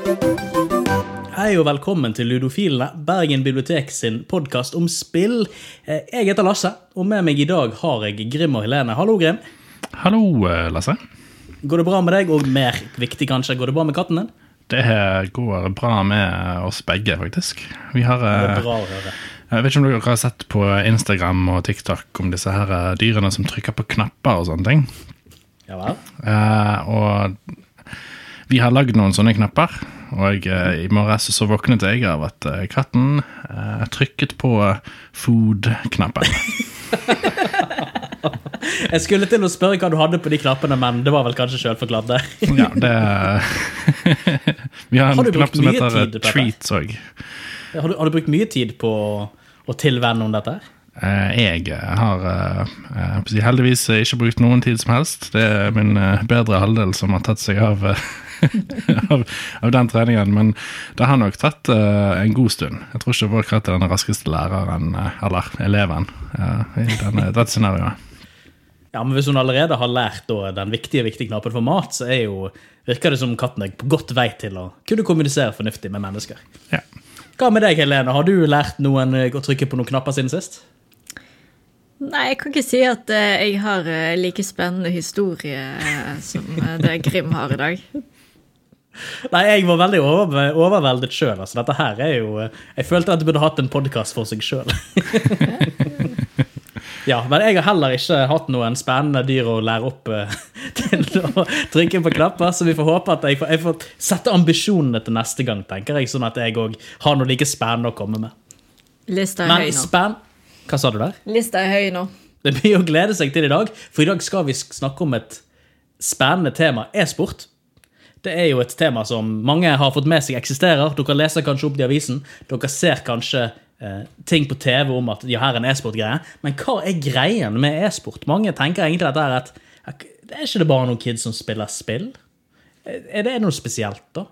Hei og velkommen til Ludofilene, Bergen bibliotek sin podkast om spill. Eh, Jeg heter Lasse, og med meg i dag har jeg Grim og Helene. Hallo, Grim. Hallo, eh, Lasse. Går det bra med deg? Og mer viktig, kanskje, går det bra med katten din? Det går bra med oss begge, faktisk. Vi har Det eh. Jeg vet ikke om dere har sett på Instagram og TikTok om disse her dyrene som trykker på knapper og sånne ting. Ja vel? Eh, og vi har lagd noen sånne knapper. Og jeg, i morges så våknet jeg av at eh, katten eh, trykket på food-knappen. Jeg skulle til å spørre hva du hadde på de knappene, men det var vel kanskje selvforklart det. Ja, det Vi har en Har knapp som heter tid treats òg. Har du, har du brukt mye tid på å tilvenne om dette? Eh, Jeg har eh, eh, heldigvis ikke brukt noen tid som helst. Det er min eh, bedre halvdel som har tatt seg av, eh, av, av den treningen. Men det har nok tatt uh, en god stund. Jeg tror ikke katt er den raskeste læreren, uh, eller eleven, uh, i denne, dette scenarioet. Ja, men Hvis hun allerede har lært da, den viktige viktige knappen for mat, så er jo, virker det som katten er på godt vei til å kunne kommunisere fornuftig med mennesker. Ja. Hva med deg, Helene? Har du lært noen å trykke på noen knapper siden sist? Nei, jeg kan ikke si at jeg har like spennende historie som det Grim har i dag. Nei, jeg var veldig over, overveldet sjøl. Altså, dette her er jo eh, Jeg følte at du burde hatt en podkast for seg sjøl. ja, men jeg har heller ikke hatt noen spennende dyr å lære opp eh, til å trykke på knapper, så vi får håpe at jeg får, jeg får sette ambisjonene til neste gang, tenker jeg, sånn at jeg òg har noe like spennende å komme med. Lista er Men høy nå. spenn... Hva sa du der? Lista er høy nå. Det er mye å glede seg til i dag, for i dag skal vi snakke om et spennende tema, e-sport. Det er jo et tema som mange har fått med seg eksisterer. Dere leser kanskje opp det i avisen. Dere ser kanskje eh, ting på TV om at ja, her er en e-sport-greie. Men hva er greien med e-sport? Mange tenker egentlig dette er at det er ikke det bare noen kids som spiller spill? Er det noe spesielt, da?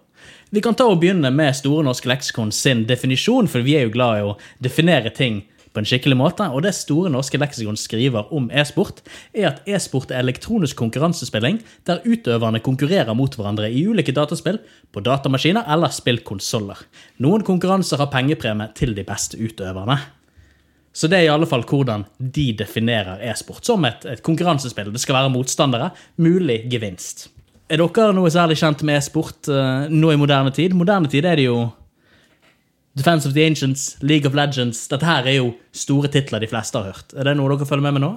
Vi kan ta og begynne med Store norske leksikon sin definisjon, for vi er jo glad i å definere ting på en skikkelig måte. Og det Store norske leksikon skriver om e-sport, er at e-sport er elektronisk konkurransespilling der utøverne konkurrerer mot hverandre i ulike dataspill, på datamaskiner eller spillkonsoller. Noen konkurranser har pengepremie til de beste utøverne. Så det er i alle fall hvordan de definerer e-sport. Som et, et konkurransespill. Det skal være motstandere. Mulig gevinst. Er dere noe særlig kjent med e-sport eh, nå i moderne tid? Moderne tid er det jo Defense of the Ancients, League of Legends. Dette her er jo store titler de fleste har hørt. Er det noe dere følger med med nå?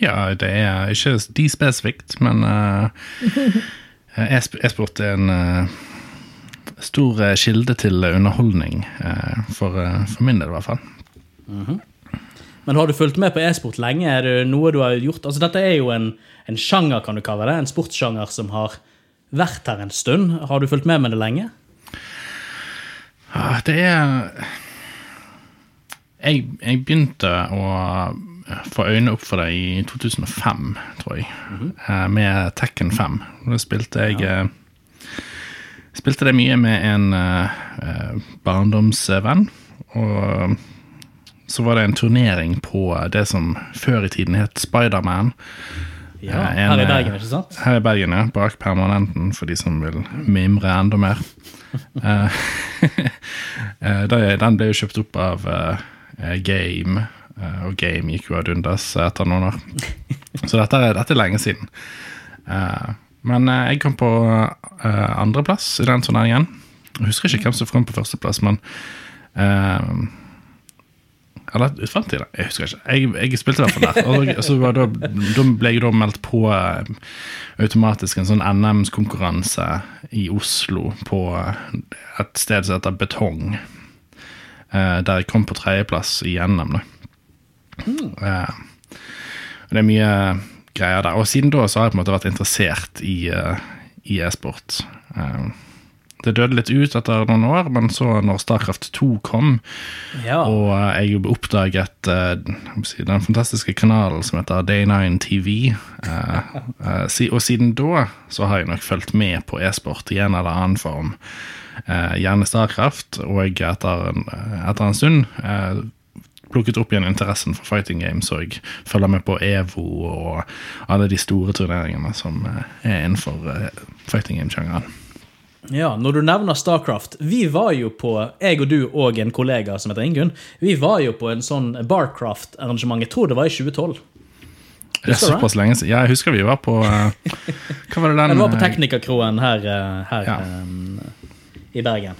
Ja, det er ikke de spesifikt, men uh, e-sp- e-sport er en uh, stor eh, kilde til underholdning, Uh, for, for min del i hvert fall. Men har du fulgt med på e-sport lenge? Er det noe du har gjort? Altså, dette er jo en, en sjanger, kan du kalle det. En sportssjanger som har vært her en stund. Har du fulgt med med det lenge? Det er jeg, jeg begynte å få øynene opp for det i 2005, tror jeg, eh, med Tekken 5. Da spilte jeg ja. Spilte det mye med en eh, eh, barndomsvenn. Og så var det en turnering på det som før i tiden het Spiderman. Ja, Eh, en, Her i eh, Bergen, ikke sant? Her i Bergen, ja. Bak permanenten, for de som vil mimre enda mer. Eh, den ble jo kjøpt opp av eh, eh, Game, og Game gikk jo ad undas etter noen år. Så dette dette er lenge siden. Men jeg kom på andreplass i den turneringen. Jeg husker ikke hvem som kom på førsteplass, men eller fant jeg det? Jeg husker ikke. Jeg, jeg spilte i hvert fall der. Og, og så var da, da ble jeg da meldt på automatisk en sånn NM-konkurranse i Oslo på et sted som heter Betong. Eh, der jeg kom på tredjeplass igjen, nemlig. Mm. Eh, det er mye greier der. Og siden da så har jeg på en måte vært interessert i, eh, i e-sport. Det døde litt ut etter noen år, men så når Starcraft 2 kom, Ja. og jeg oppdaget den fantastiske kanalen som heter Day9 TV. og siden da så har jeg nok fulgt med på e-sport i en eller annen form. Eh, gjerne Starcraft, og etter en, etter en stund eh, plukket opp igjen interessen for fighting games, og jeg følger med på EVO og alle de store turneringene som eh, er innenfor fighting game-sjangeren. Ja, når du nevner Starcraft Vi var jo på, jeg og du og en kollega som heter Ingunn, vi var jo på en sånn Barcraft-arrangement. Jeg tror det var i 2012. Det er såpass lenge siden. Ja, jeg husker vi var på Hva var det den Vi var på Teknikerkroen her, her Ja. eh, i Bergen.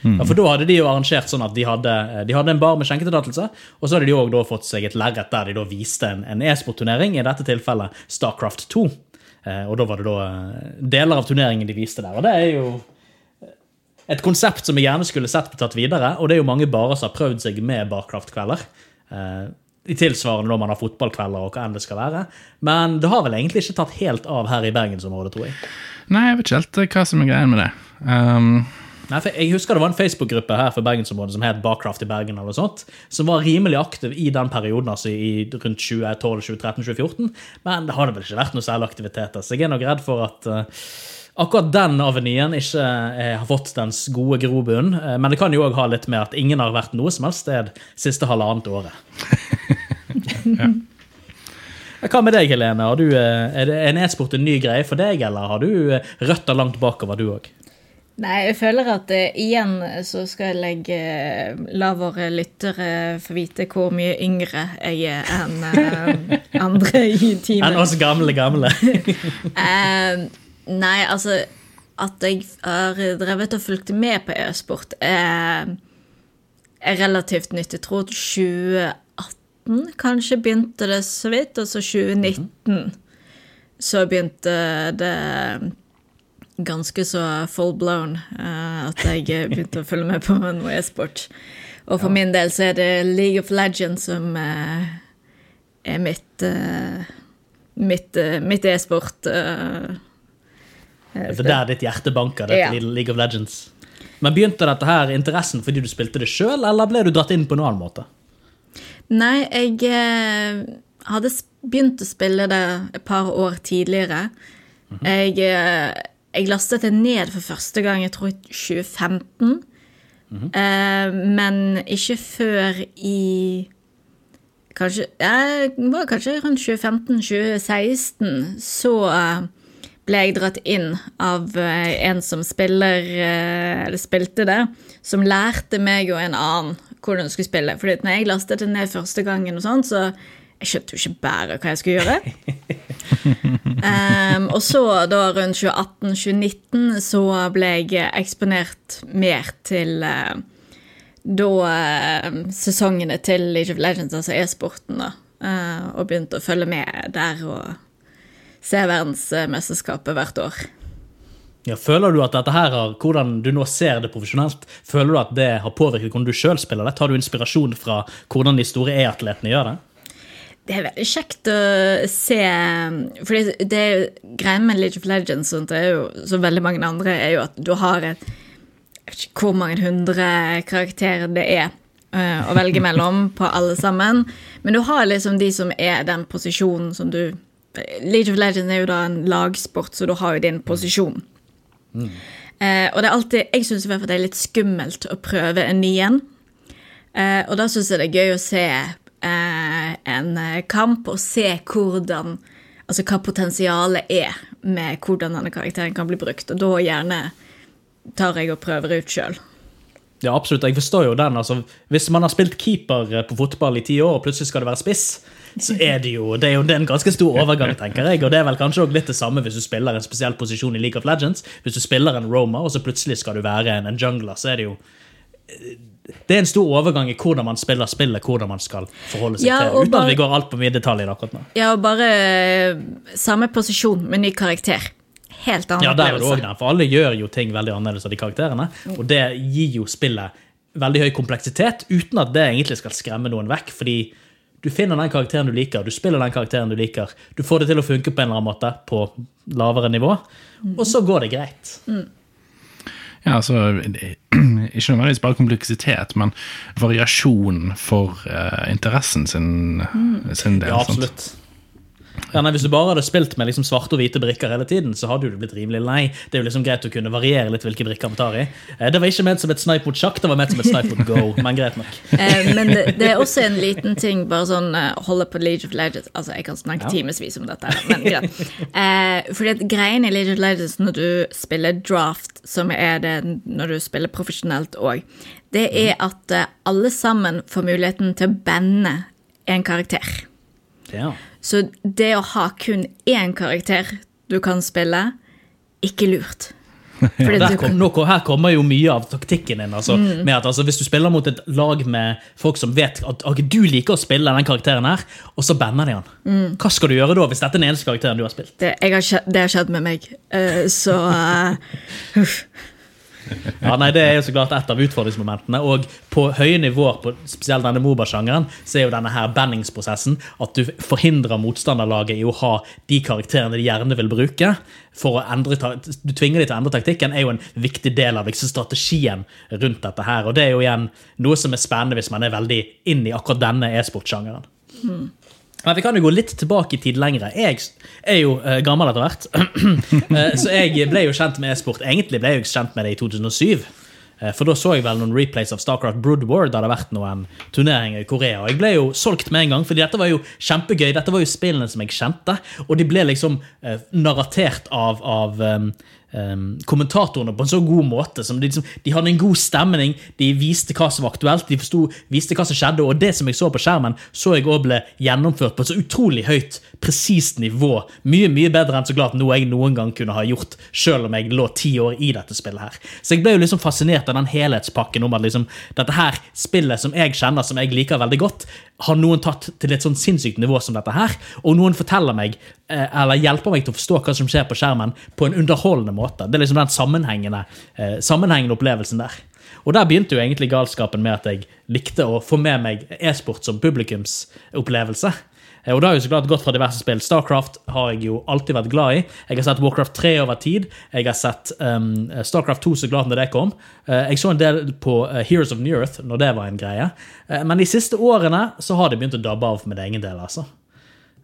Ja, for Da hadde de jo arrangert sånn at de hadde, de hadde en bar med skjenketillatelse, og så hadde de da fått seg et lerret der de da viste en, en e-sportturnering, i dette tilfellet Starcraft 2. Eh, og da var det da eh, deler av turneringen de viste der. Og det er jo et konsept som jeg gjerne skulle sett tatt videre, og det er jo mange barer som har prøvd seg med Barcraft-kvelder. Eh, I tilsvarende når man har fotballkvelder og hva enn det skal være. Men det har vel egentlig ikke tatt helt av her i bergensområdet, tror jeg. Nei, jeg vet ikke helt eh, hva som er greia med det. Um, Nei, for Jeg husker det var en Facebook-gruppe her for bergensområdet som het Barcraft i Bergen, eller sånt, som var rimelig aktiv i den perioden, altså i rundt 2012, 2013, 2014. Men det hadde vel ikke vært noe særlig aktiviteter, så jeg er nok redd for at eh, akkurat den avenyen ikke eh, har fått dens gode grobunn. Eh, men det kan jo òg ha litt med at ingen har vært noe som helst sted siste halvannet året. Hva med deg, Helene? Har du, eh, er det en e-sport en ny greie for deg, eller har du røtter langt bakover, du òg? Nei, jeg føler at uh, igjen så skal jeg uh, la våre lyttere få vite hvor mye yngre jeg er enn uh, andre i teamet. Enn oss gamle, gamle. Nei, altså At jeg har drevet og fulgt med på e-sport, er, er relativt nytt. Jeg tror 2018 kanskje begynte det så vidt, og så 2019 så begynte det ganske så full blown eh, at jeg begynte å følge med på noe e-sport. Og for min del så er det League of Legends som eh, er mitt eh, mitt, mitt e-sport. Det er der ditt hjerte banker, dette Ja. League of Legends. Men begynte dette her interessen fordi du spilte det sjøl, eller ble du dratt inn på en annen måte? Nei, jeg eh, hadde begynt å spille det et par år tidligere. jeg, eh, jeg lastet det ned for første gang, jeg tror i 2015. eh, men ikke før i Kanskje Jeg var kanskje rundt 2015-2016, så eh, ble jeg dratt inn av eh, en som spiller eh, Eller spilte det, som lærte meg og en annen hvordan du skulle spille. Fordi når jeg lastet det ned første gangen, og sånn, så jeg skjønte jo ikke bare hva jeg skulle gjøre. um, og så da rundt 2018-2019 så ble jeg eksponert mer til uh, da uh, sesongene til League of Legends, altså e-sporten, da. Uh, og begynte å følge med der og se verdensmesterskapet hvert år. Ja, føler du at dette her har, hvordan du nå ser det profesjonelt, føler du at det har påvirket hvordan du sjøl spiller det? Tar du inspirasjon fra hvordan de store e-atletene gjør det? Det er veldig kjekt å se For det, er jo greia med League of Legends jo, som veldig mange andre, er jo at du har et Jeg vet ikke hvor mange hundre karakterer det er eh, å velge mellom på alle sammen. Men du har liksom de som er den posisjonen som du League of Legends er jo da en lagsport, så du har jo din posisjon. Eh, og det er alltid, jeg syns det er litt skummelt å prøve en ny en. Eh, og da syns jeg det er gøy å se eh, en kamp og se hvordan Altså hva potensialet er med hvordan denne karakteren kan bli brukt. Og da gjerne tar jeg og prøver ut sjøl. Ja, absolutt. Jeg forstår jo den. altså, Hvis man har spilt keeper på fotball i ti år, og plutselig skal det være spiss, så er det jo det er jo det er en ganske stor overgang, tenker jeg. Og det er vel kanskje også litt det samme hvis du spiller en spesiell posisjon i League of Legends. Hvis du spiller en Roma, og så plutselig skal du være en, en jungler, så er det jo Det er en stor overgang i hvordan man spiller spillet, hvordan man skal forholde seg Ja, til uten bare- at vi går altfor mye detalj i det akkurat nå. Ja, og bare eh, samme posisjon med ny karakter. Helt annen Ja, der er det også for alle gjør jo ting veldig annerledes av de karakterene, og det gir jo spillet veldig høy kompleksitet, uten at det egentlig skal skremme noen vekk, fordi du finner den karakteren du liker, du spiller den karakteren du liker, du får det til å funke på en eller annen måte på lavere nivå, og så går det greit. Ja, altså det- Ikke nødvendigvis bare kompleksitet, men variasjon for uh, interessen sin, sin del. Ja, sant? Ja, nei, Hvis du bare hadde spilt med liksom svarte og hvite brikker hele tiden, så hadde du blitt rimelig lei. Det er jo liksom greit å kunne variere litt hvilke brikker man tar i. Eh, Det var ikke ment som et snipe mot sjakk, det var ment som et snipe mot go. Men greit nok. Eh, men det, det er også en liten ting, bare sånn eh, holde på League of Legends Altså, jeg kan snakke Ja. timevis om dette, men greit. Eh, fordi at greien i League of Legends når du spiller draft, som er det når du spiller profesjonelt òg, det er at eh, alle sammen får muligheten til å bande en karakter. Ja. Så det å ha kun én karakter du kan spille, ikke lurt. Kom, nå, her kommer jo mye av taktikken din. Altså, med at altså, Hvis du spiller mot et lag med folk som vet at okay, du liker å spille den karakteren her, og så banner de han. Hva skal du gjøre da, hvis dette er den eneste karakteren du har spilt? det, jeg har, skje- det har skjedd med meg. Uh, så uh. Ja, nei, Det er jo så klart et av utfordringsmomentene. Og på høye nivåer, på spesielt denne Moba-sjangeren, så er jo denne her banningsprosessen at du forhindrer motstanderlaget i å ha de karakterene de gjerne vil bruke. for å endre, Du tvinger dem til å endre taktikken, er jo en viktig del av liksom, strategien rundt dette her. Og det er jo igjen noe som er spennende hvis man er veldig inn i akkurat denne e-sportsjangeren. Men vi kan jo gå litt tilbake i tid lengre. Jeg er jo uh, gammel etter hvert. Eh, så jeg ble jo kjent med e-sport. Egentlig ble jeg kjent med det i 2007. Eh, For da så jeg vel noen replays av Starcraft Brood War da det hadde vært noen turneringer i Korea. Og jeg ble jo solgt med en gang, fordi dette var jo kjempegøy. Dette var jo spillene som jeg kjente, og de ble liksom narratert av, av um, um, kommentatorene på en så god måte. Som de, liksom, de hadde en god stemning, de viste hva som var aktuelt, de forstod, viste hva som skjedde, og det som jeg så på skjermen, så jeg òg ble gjennomført på et så utrolig høyt, presist nivå. Mye mye bedre enn så klart noe jeg noen gang kunne ha gjort, selv om jeg lå ti år i dette spillet her. Så jeg ble jo liksom fascinert av den helhetspakken om at liksom, dette her spillet som jeg kjenner, som jeg liker veldig godt, har noen tatt til et sånn sinnssykt nivå som dette her, og noen forteller meg, eh, eller hjelper meg til å forstå hva som skjer på skjermen, på en underholdende måte. Det er liksom den sammenhengende, eh, sammenhengende opplevelsen der. Og der begynte jo egentlig galskapen med at jeg likte å få med meg e-sport som publikumsopplevelse. Eh, Og det har jo så klart gått fra diverse spill. Starcraft har jeg jo alltid vært glad i. Jeg har sett Warcraft 3 over tid. Jeg har sett um, Starcraft 2 så klart når det kom. Uh, jeg så en del på uh, Heroes of New Earth når det var en greie. Uh, men de siste årene så har det begynt å dabbe av med det egen del. altså.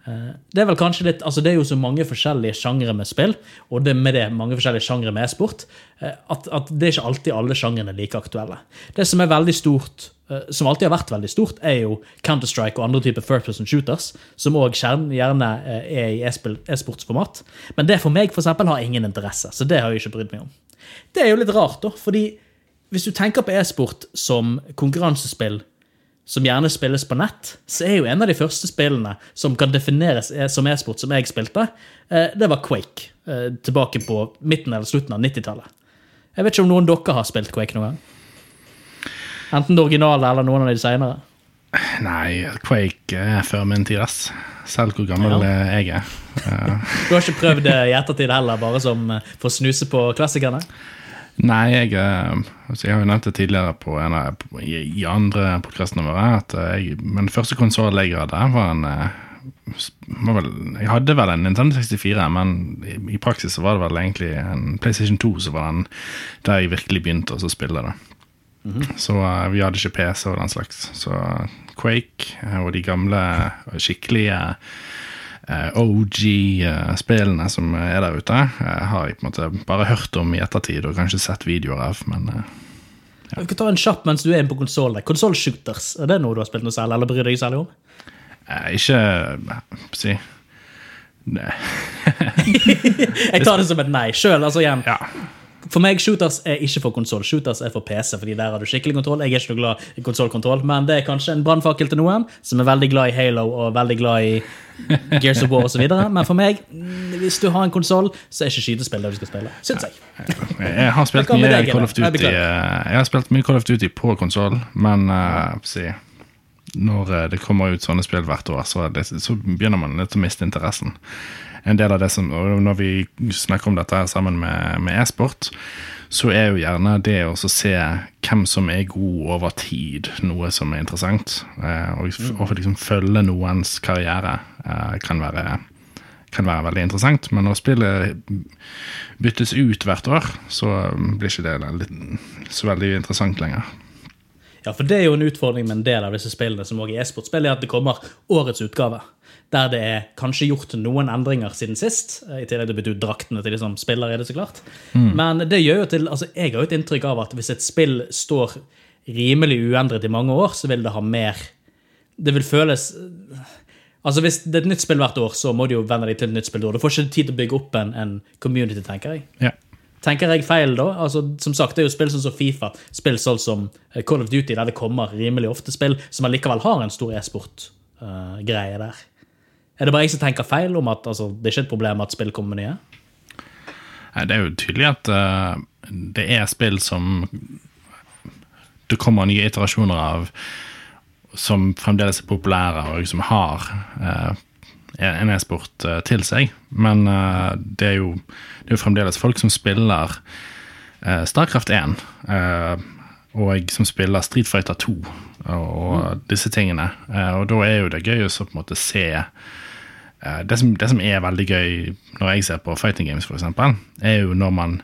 Eh, Det er vel kanskje litt, altså det er jo så mange forskjellige sjangre med spill, og det med det mange forskjellige sjangre med e-sport, eh, at, at det er ikke alltid alle sjangrene like aktuelle. Det som er veldig stort, eh, som alltid har vært veldig stort, er jo Counter-Strike og andre typer first person shooters, som òg gjerne er i e-sportsformat. Men det for meg for eksempel, har ingen interesse, så det har jeg ikke brydd meg om. Det er jo litt rart, da, fordi hvis du tenker på e-sport som konkurransespill som gjerne spilles på nett, så er jo en av de første spillene som kan defineres som e-sport som jeg spilte, eh, det var Quake. eh, Tilbake på midten eller slutten av 90-tallet. Jeg vet ikke om noen dere har spilt Quake noen gang? Enten det originale eller noen av de senere. Nei, Quake er før min tid, ass. Selv hvor gammel Ja. jeg er. Ja. Du har ikke prøvd det i ettertid heller, bare som eh, for å snuse på klassikerne? Nei, jeg, eh, altså jeg har jo nevnt det tidligere på en i, andre podkastene våre. At eh, jeg, men første konsoll jeg hadde, var en eh, var vel, Jeg hadde vel en Nintendo 64, men i, i praksis så var det vel egentlig en PlayStation 2 som var den der jeg virkelig begynte å spille det. Så uh, vi hadde ikke PC og den slags. Så Quake og de gamle, skikkelige OG-spillene som er der ute, eh, har jeg på en måte bare hørt om i ettertid og kanskje sett videoer av, men ja. Vi kan ta en kjapp mens du er inne på konsoll. Konsollshooters, er det noe du har spilt noe særlig, eller bryr deg særlig om? eh, ikke eh, si. Jeg tar det som et nei sjøl. Altså igjen, Ja. For meg, shooters er ikke for konsoll. Shooters er for PC, fordi der har du skikkelig kontroll. Jeg er ikke noe glad i konsollkontroll, men det er kanskje en brannfakkel til noen som er veldig glad i Halo og veldig glad i Gears of War osv. Men for meg, mm, hvis du har en konsoll, så er ikke skytespill det du skal spille. Syns jeg. Jeg har spilt mye deg, Call of Duty eh, Jeg har spilt mye Call of Duty på konsoll, men uh, si, når eh, det kommer ut sånne spill hvert år, så, det, så begynner man litt å miste interessen. En del av det som, Når vi snakker om dette her sammen med, med e-sport, så er jo gjerne det å se hvem som er god over tid, noe som er interessant. Eh, og, og liksom følge noens karriere eh, kan være kan være veldig interessant, men når spillet byttes ut hvert år, så blir ikke det så veldig interessant lenger. Ja, for det er jo en utfordring med en del av disse spillene som også er e-sportspill, er at det kommer årets utgave. Der det er kanskje gjort noen endringer siden sist. eh, I tillegg til å bytte ut draktene til de som spiller i det, så klart. Men det gjør jo til Altså, jeg har jo et inntrykk av at hvis et spill står rimelig uendret i mange år, så vil det ha mer Det vil føles Altså, Hvis det er et nytt spill hvert år, så må du jo venne deg til et nytt spill. Du får ikke tid til å bygge opp en, en community, tenker jeg. Ja. Tenker jeg feil da? Altså, som sagt, Det er jo spill sånn som Fifa, spill sånn som eh, Call of Duty, der det kommer rimelig ofte spill som allikevel har en stor e-sport-greie der. Er det bare jeg som tenker feil om at altså, det er ikke et problem at spill kommer med nye? Nei, Det er jo tydelig at uh, det er spill som det kommer nye iterasjoner av som fremdeles er populære og som har uh, en e-sport uh, til seg. Men det, er jo, det er jo fremdeles folk som spiller Starcraft 1, eh, og som spiller Street Fighter 2 og, og disse tingene. Og da er jo det gøy å se det, som, det som er veldig gøy når jeg ser på fighting games, eksempel, er jo når man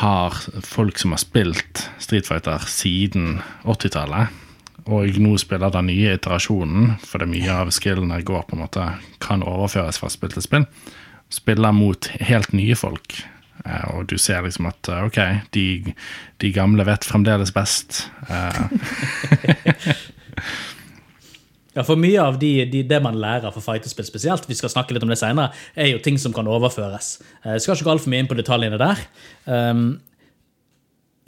har folk som har spilt Street Fighter siden 80-tallet, og nå spiller den nye iterasjonen, for det mye av skillene går på en måte kan overføres fra spill til spill, spiller mot helt nye folk. Eh, Og du ser liksom at eh, ok, de, de gamle vet fremdeles best. Ja, for mye av de, de, det man lærer for fighterspill spesielt, vi skal snakke litt om det senere, er jo ting som kan overføres. Eh, Jeg skal ikke gå altfor mye inn på detaljene der. Um,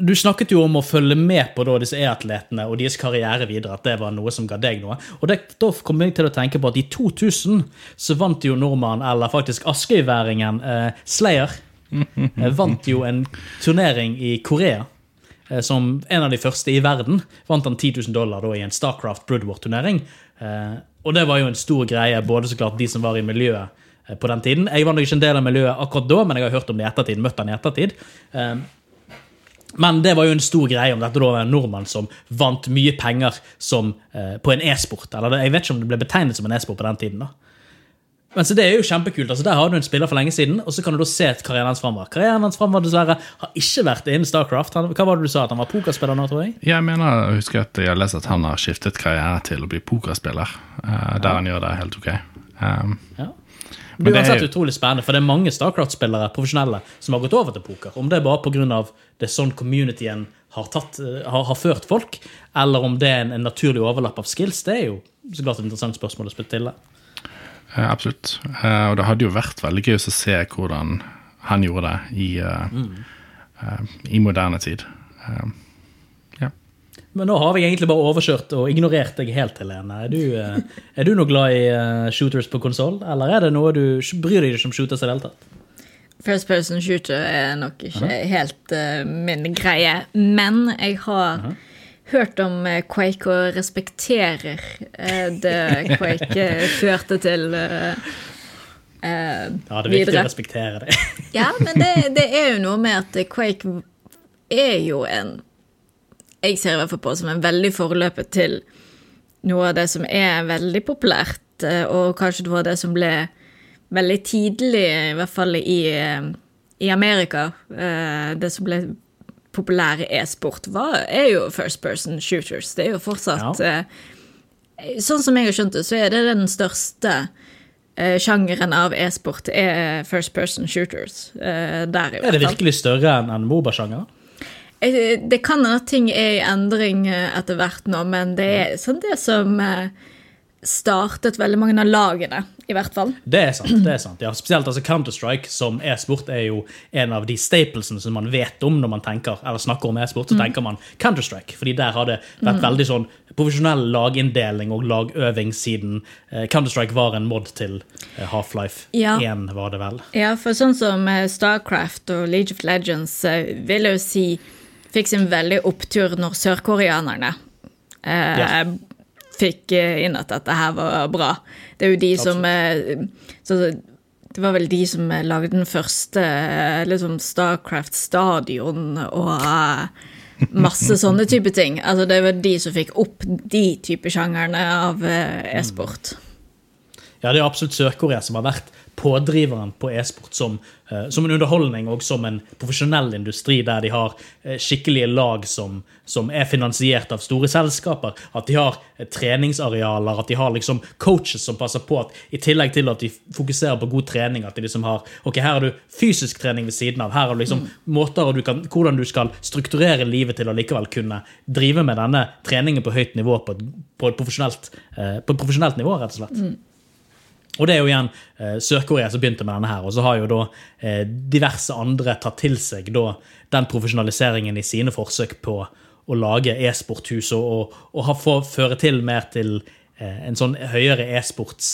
du snakket jo om å følge med på da, disse e-atletene og deres karriere videre, at det var noe som ga deg noe. Og det, da kom jeg til å tenke på at i 2000 så vant jo nordmannen, eller faktisk askøyværingen eh, Slayer, eh, vant jo en turnering i Korea. Eh, Som en av de første i verden vant han 10 000 dollar da, i en Starcraft Broodwar-turnering. Eh, og det var jo en stor greie, både så klart de som var i miljøet eh, på den tiden. Jeg var nok ikke en del av miljøet akkurat da, men jeg har hørt om det i ettertid. møtt han i ettertid. Eh, Men det var jo en stor greie om dette da var en nordmann som vant mye penger som, på en e-sport. Eller jeg vet ikke om det ble betegnet som en e-sport på den tiden. da. Men så Det er jo kjempekult. altså Der har du en spiller for lenge siden, og så kan du da se karrieren hans framover. Karrieren hans fremover dessverre har ikke vært innen Starcraft. Han, hva var det du sa? At han var pokerspiller nå, tror jeg? Jeg mener, jeg husker at jeg har lest at han har skiftet karriere til å bli pokerspiller, eh, der han gjør det helt ok. Um, Ja. Men Det er uansett utrolig spennende, for det er mange Starcraft-spillere profesjonelle som har gått over til poker. Om det er bare pga. det er sånn communityen har, tatt, eh, har, har ført folk, eller om det er en, en naturlig overlapp av skills, det er jo så klart et interessant spørsmål å spille til. det. Eh, absolutt. Eh, og det hadde jo vært veldig gøy å se hvordan han gjorde det i, mm. eh, i moderne tid. Ja. Men nå har vi egentlig bare overkjørt og ignorert deg helt, Helene. Er du, er du noe glad i shooters på konsoll, eller er det noe du bryr deg ikke om shooters i det hele tatt? First person shooter er nok ikke helt uh, min greie, men jeg har hørt om eh, Quake og respekterer eh, det Quake eh, førte til eh, eh, Ja, det er viktig å respektere det. Ja, men det, det er jo noe med at Quake er jo en Jeg ser i hvert fall på som en veldig forløper til noe av det som er veldig populært, og kanskje noe av det som ble veldig tidlig, i hvert fall i, i Amerika, eh, det som ble populær e-sport, var- er jo first person shooters. Det er jo fortsatt Ja. eh, Sånn som jeg har skjønt det, så er det den største eh, sjangeren av e-sport er first person shooters. eh, der i Er det virkelig større enn en Moba-sjanger? Eh, Det kan hende at ting er i endring etter hvert nå, men det er sånn det som startet veldig mange av lagene, i hvert fall. Det er sant. det er sant. Ja, spesielt altså Counter-Strike som e-sport er jo en av de staplesene som man vet om når man tenker, eller snakker om e-sport. Så tenker man Counter-Strike, fordi der har det vært veldig sånn profesjonell laginndeling og lagøving siden eh, Counter-Strike var en mod til eh, Half-Life Ja. 1, var det vel. Ja, for sånn som eh, Starcraft og League of Legends vil jeg jo si fikk sin veldig opptur når sørkoreanerne eh, Ja. Fikk eh, inn at dette her var bra. Det er jo de som eh, så, Det var vel de som eh, lagde den første liksom Starcraft-stadion og masse sånne type ting. Altså Det var de som fikk opp de type sjangerne av e-sport. Ja, det er absolutt Sør-Korea som har vært pådriveren på e-sport som, eh, som en underholdning og som en profesjonell industri, der de har eh, skikkelige lag som, som er finansiert av store selskaper. At de har eh, treningsarealer, at de har liksom coaches som passer på at i tillegg til at de fokuserer på god trening, at de liksom har ok, her har du fysisk trening ved siden av. Her har du liksom måter du kan, hvordan du skal strukturere livet til å likevel kunne drive med denne treningen på høyt nivå på et, på et, profesjonelt, på et profesjonelt nivå, rett og slett. Og det er jo igjen eh, Sør-Korea som begynte med denne her, og så har jo da eh, diverse andre tatt til seg da den profesjonaliseringen i sine forsøk på å lage e-sporthus og, og, og ha, få, føre til mer til eh, en sånn høyere e-sports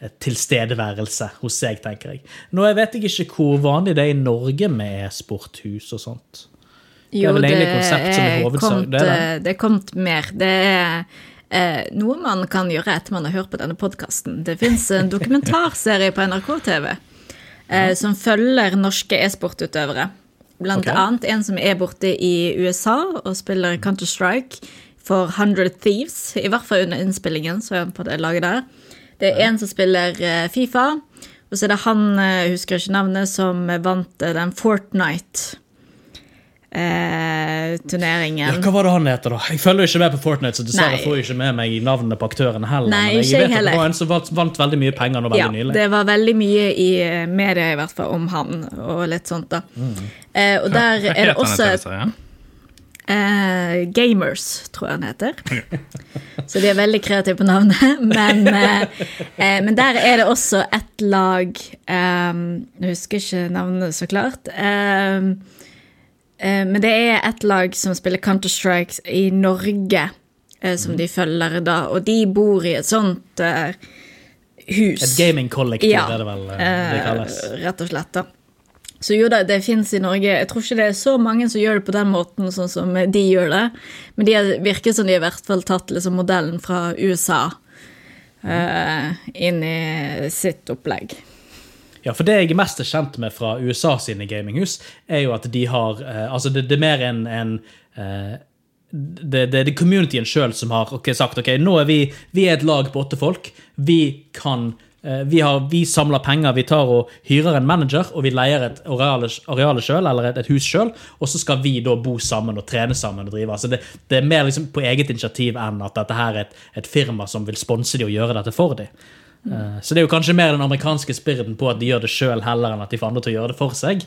eh, tilstedeværelse hos seg, tenker jeg. Nå jeg vet jeg ikke hvor vanlig det er i Norge med e-sporthus og sånt. Det er vel egentlig konsept som er hovedsak- det er eh, det er kommet mer. Det er eh, noe man kan gjøre etter man har hørt på denne podkasten. Det fins en dokumentarserie på NRK TV eh, som følger norske e-sportutøvere. Blant okay. annet en som er borte i USA og spiller Counter-Strike for 100 Thieves. I hvert fall under innspillingen, så er han på det laget der. Det er en som spiller eh, Fifa, og så er det han, eh, jeg husker ikke navnet, som vant eh, den Fortnite eh, turneringen. Ja, hva var det han heter, da? Jeg følger ikke med på Fortnite, så dessverre får jeg ikke med meg navnene på aktørene heller. Nei, men jeg vet heller. at det var en som vant, vant veldig mye penger nå veldig Ja, nylig. det var veldig mye i eh, media i hvert fall om han og litt sånt, da. Eh, og der Hva er det også heter, eh, Gamers, tror jeg han heter. Så de er veldig kreative på navnet. Men, eh, eh, men der er det også et lag eh, Jeg husker ikke navnet så klart. Eh, men det er et lag som spiller Counter-Strike i Norge, eh, som de følger da. Og de bor i et sånt uh, hus. Et gamingkollektiv Ja, er det vel eh, det eh, kalles. rett og slett. da. Så jo da, det fins i Norge. Jeg tror ikke det er så mange som gjør det på den måten, sånn som de gjør det. Men de er- virker som de i hvert fall tatt liksom modellen fra USA uh, inn i sitt opplegg. Ja, for det jeg er mest kjent med fra USA sine gaminghus, er jo at de har eh, Altså, det, det er mer en, en eh, det, det, det er communityen sjøl som har okay, sagt ok, nå er vi, vi er et lag på åtte folk. Vi kan eh, vi, har, vi samler penger, vi tar og hyrer en manager, og vi leier et areal areale sjøl, eller et, et hus sjøl, og så skal vi da bo sammen og trene sammen og drive. Altså det, det er mer liksom på eget initiativ enn at dette her er et, et firma som vil sponse de og gjøre dette for dem. Eh, Så det er jo kanskje mer den amerikanske spiriten på at de gjør det sjøl heller enn at de får andre til å gjøre det for seg.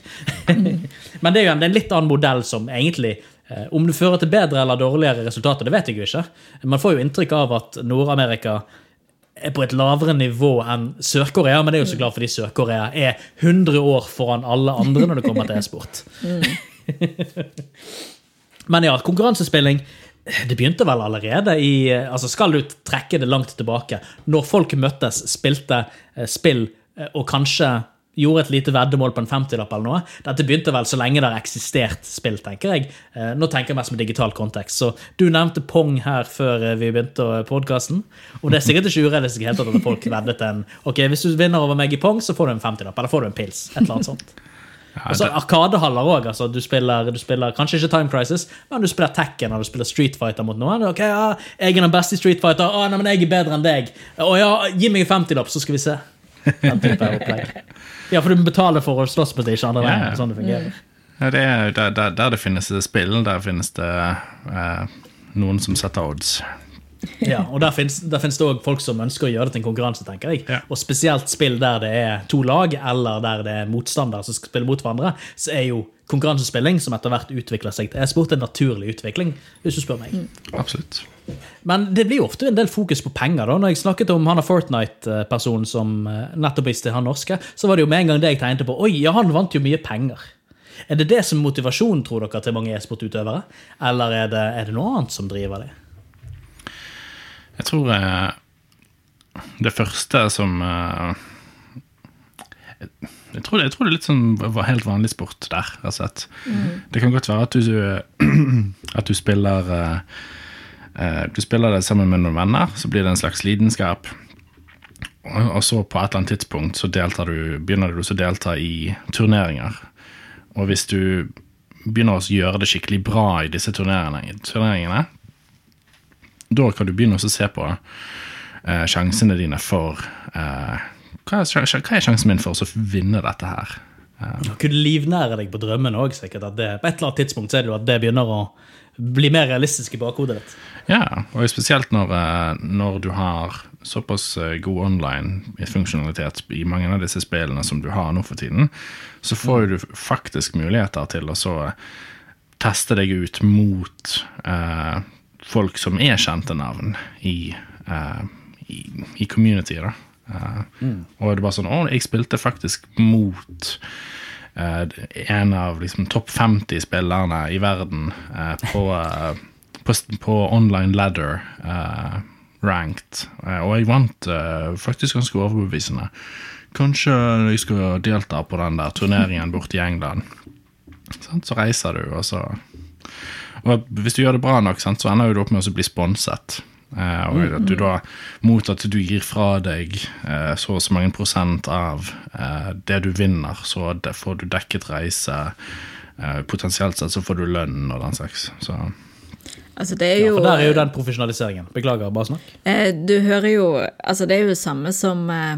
Men det er jo en, er en litt annen modell som egentlig eh, Om det fører til bedre eller dårligere resultater, det vet jeg jo ikke. Man får jo inntrykk av at Nord-Amerika er på et lavere nivå enn Sør-Korea, men det er jo så klart fordi Sør-Korea er 100 år foran alle andre når det kommer til e-sport. Men ja, konkurransespilling det begynte vel allerede i altså Skal du trekke det langt tilbake? Når folk møttes, spilte eh, spill eh, og kanskje gjorde et lite veddemål på en 50-lapp eller noe. Dette begynte vel så lenge det har eksistert spill, tenker jeg. Eh, Nå tenker jeg mest med digital kontekst. Så du nevnte Pong her før eh, vi begynte podkasten. Og det er sikkert ikke urealistisk at folk veddet en Ok, hvis du vinner over meg i Pong, så får du en 50-lapp, eller får du en pils. Et eller annet sånt. Ja, Og så det, Arkadehaller òg. Altså, du, spiller, du spiller kanskje ikke Time Crisis, men du spiller Tekken og du spiller Street Fighter mot noen. Ok, ja, 'Jeg er den beste i Street Fighter.' Å, nei, men 'Jeg er bedre enn deg.' Å ja, gi meg en 50-lapp, så skal vi se. Den type opplegg. Ja, for du betaler for å slåss mot det, ikke andre veien. Yeah. Sånn det fungerer. ja, det er, der, der det finnes spill, der finnes det eh, noen som setter odds. Ja, og der finnes, der finnes det òg folk som ønsker å gjøre det til en konkurranse, tenker jeg. Ja. Og spesielt spill der det er to lag, eller der det er motstandere som skal spille mot hverandre, så er jo konkurransespilling, som etter hvert utvikler seg til e-sport, en naturlig utvikling, hvis du spør meg. Absolutt. Men det blir jo ofte en del fokus på penger. da. Når jeg snakket om han Fortnite-personen som eh, nettopp viste han norske, så var det jo med en gang det jeg tegnet på. Oi, ja, han vant jo mye penger. Er det det som er motivasjonen, tror dere, til mange e-sportutøvere? Eller er det, er det noe annet som driver det? Jeg tror eh, det første som eh, jeg, tror, jeg tror det er litt sånn var helt vanlig sport der. Altså at Det kan godt være at du, at du spiller eh, eh, Du spiller det sammen med noen venner, så blir det en slags lidenskap. Og, og så på et eller annet tidspunkt så deltar du, begynner du å delta i turneringer. Og hvis du begynner å gjøre det skikkelig bra i disse turneringene da kan du begynne å se på eh, sjansene dine for eh, hva, er, hva er sjansen min for å vinne dette her? Du kunne livnære deg på drømmen òg, sikkert. Det, på et eller annet tidspunkt så er det jo at det begynner å bli mer realistisk i bakhodet ditt. Ja, og spesielt når, eh, når du har såpass eh, god online-funksjonalitet i mange av disse spillene som du har nå for tiden, så får du faktisk muligheter til å så teste deg ut mot eh, folk som er kjente navn i, uh, i, i community. da. Eh, Og det var sånn Å, jeg spilte faktisk mot uh, en av liksom, topp 50 spillerne i verden uh, på, på, på online ladder ranked. Og jeg vant faktisk ganske overbevisende. Kanskje jeg skal delta på den der turneringen borte i England. Så reiser du, og så hvis du gjør det bra nok, sant, så ender du opp med å bli sponset. Eh, og at du da, mot at du gir fra deg eh, så og så mange prosent av eh, det du vinner, så det får du dekket reise. Eh, potensielt sett så får du lønn og den slags. Så Altså, det er Ja, for der er jo den profesjonaliseringen. Beklager, bare snakk. eh, Du hører jo Altså, det er jo det samme som eh,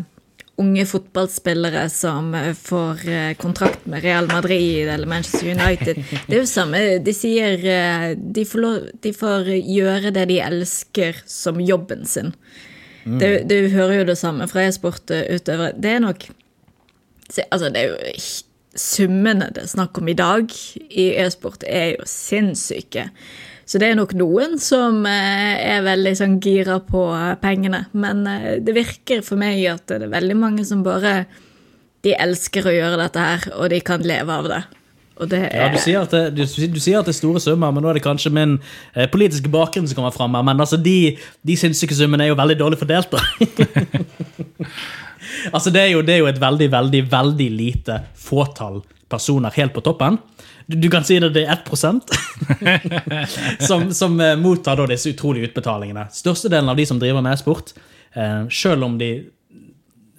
unge fotballspillere som eh, får eh, kontrakt med Real Madrid eller Manchester United. Det er jo samme De sier eh, de får, lov, de får gjøre det de elsker som jobben sin. Det, du hører jo det samme fra e-sportutøvere. Det er nok Altså, det er jo Summene det er snakk om i dag i e-sport, er jo sinnssyke. Så det er nok noen som eh, er veldig sånn gira på eh, pengene. Men eh, det virker for meg at det er veldig mange som bare De elsker å gjøre dette her, og de kan leve av det. Og det Ja, er du sier, at det, du, du sier at det er store summer, men nå er det kanskje min eh, politiske bakgrunn som kommer fram. Men altså, de, de sinnssyke summene er jo veldig dårlig fordelt, da. altså, det er, jo, det er jo et veldig, veldig, veldig lite fåtall personer helt på toppen. Du, du kan si det, det er 1% som, som eh, mottar disse utrolige utbetalingene. Størstedelen av de som driver med e-sport, eh, selv om de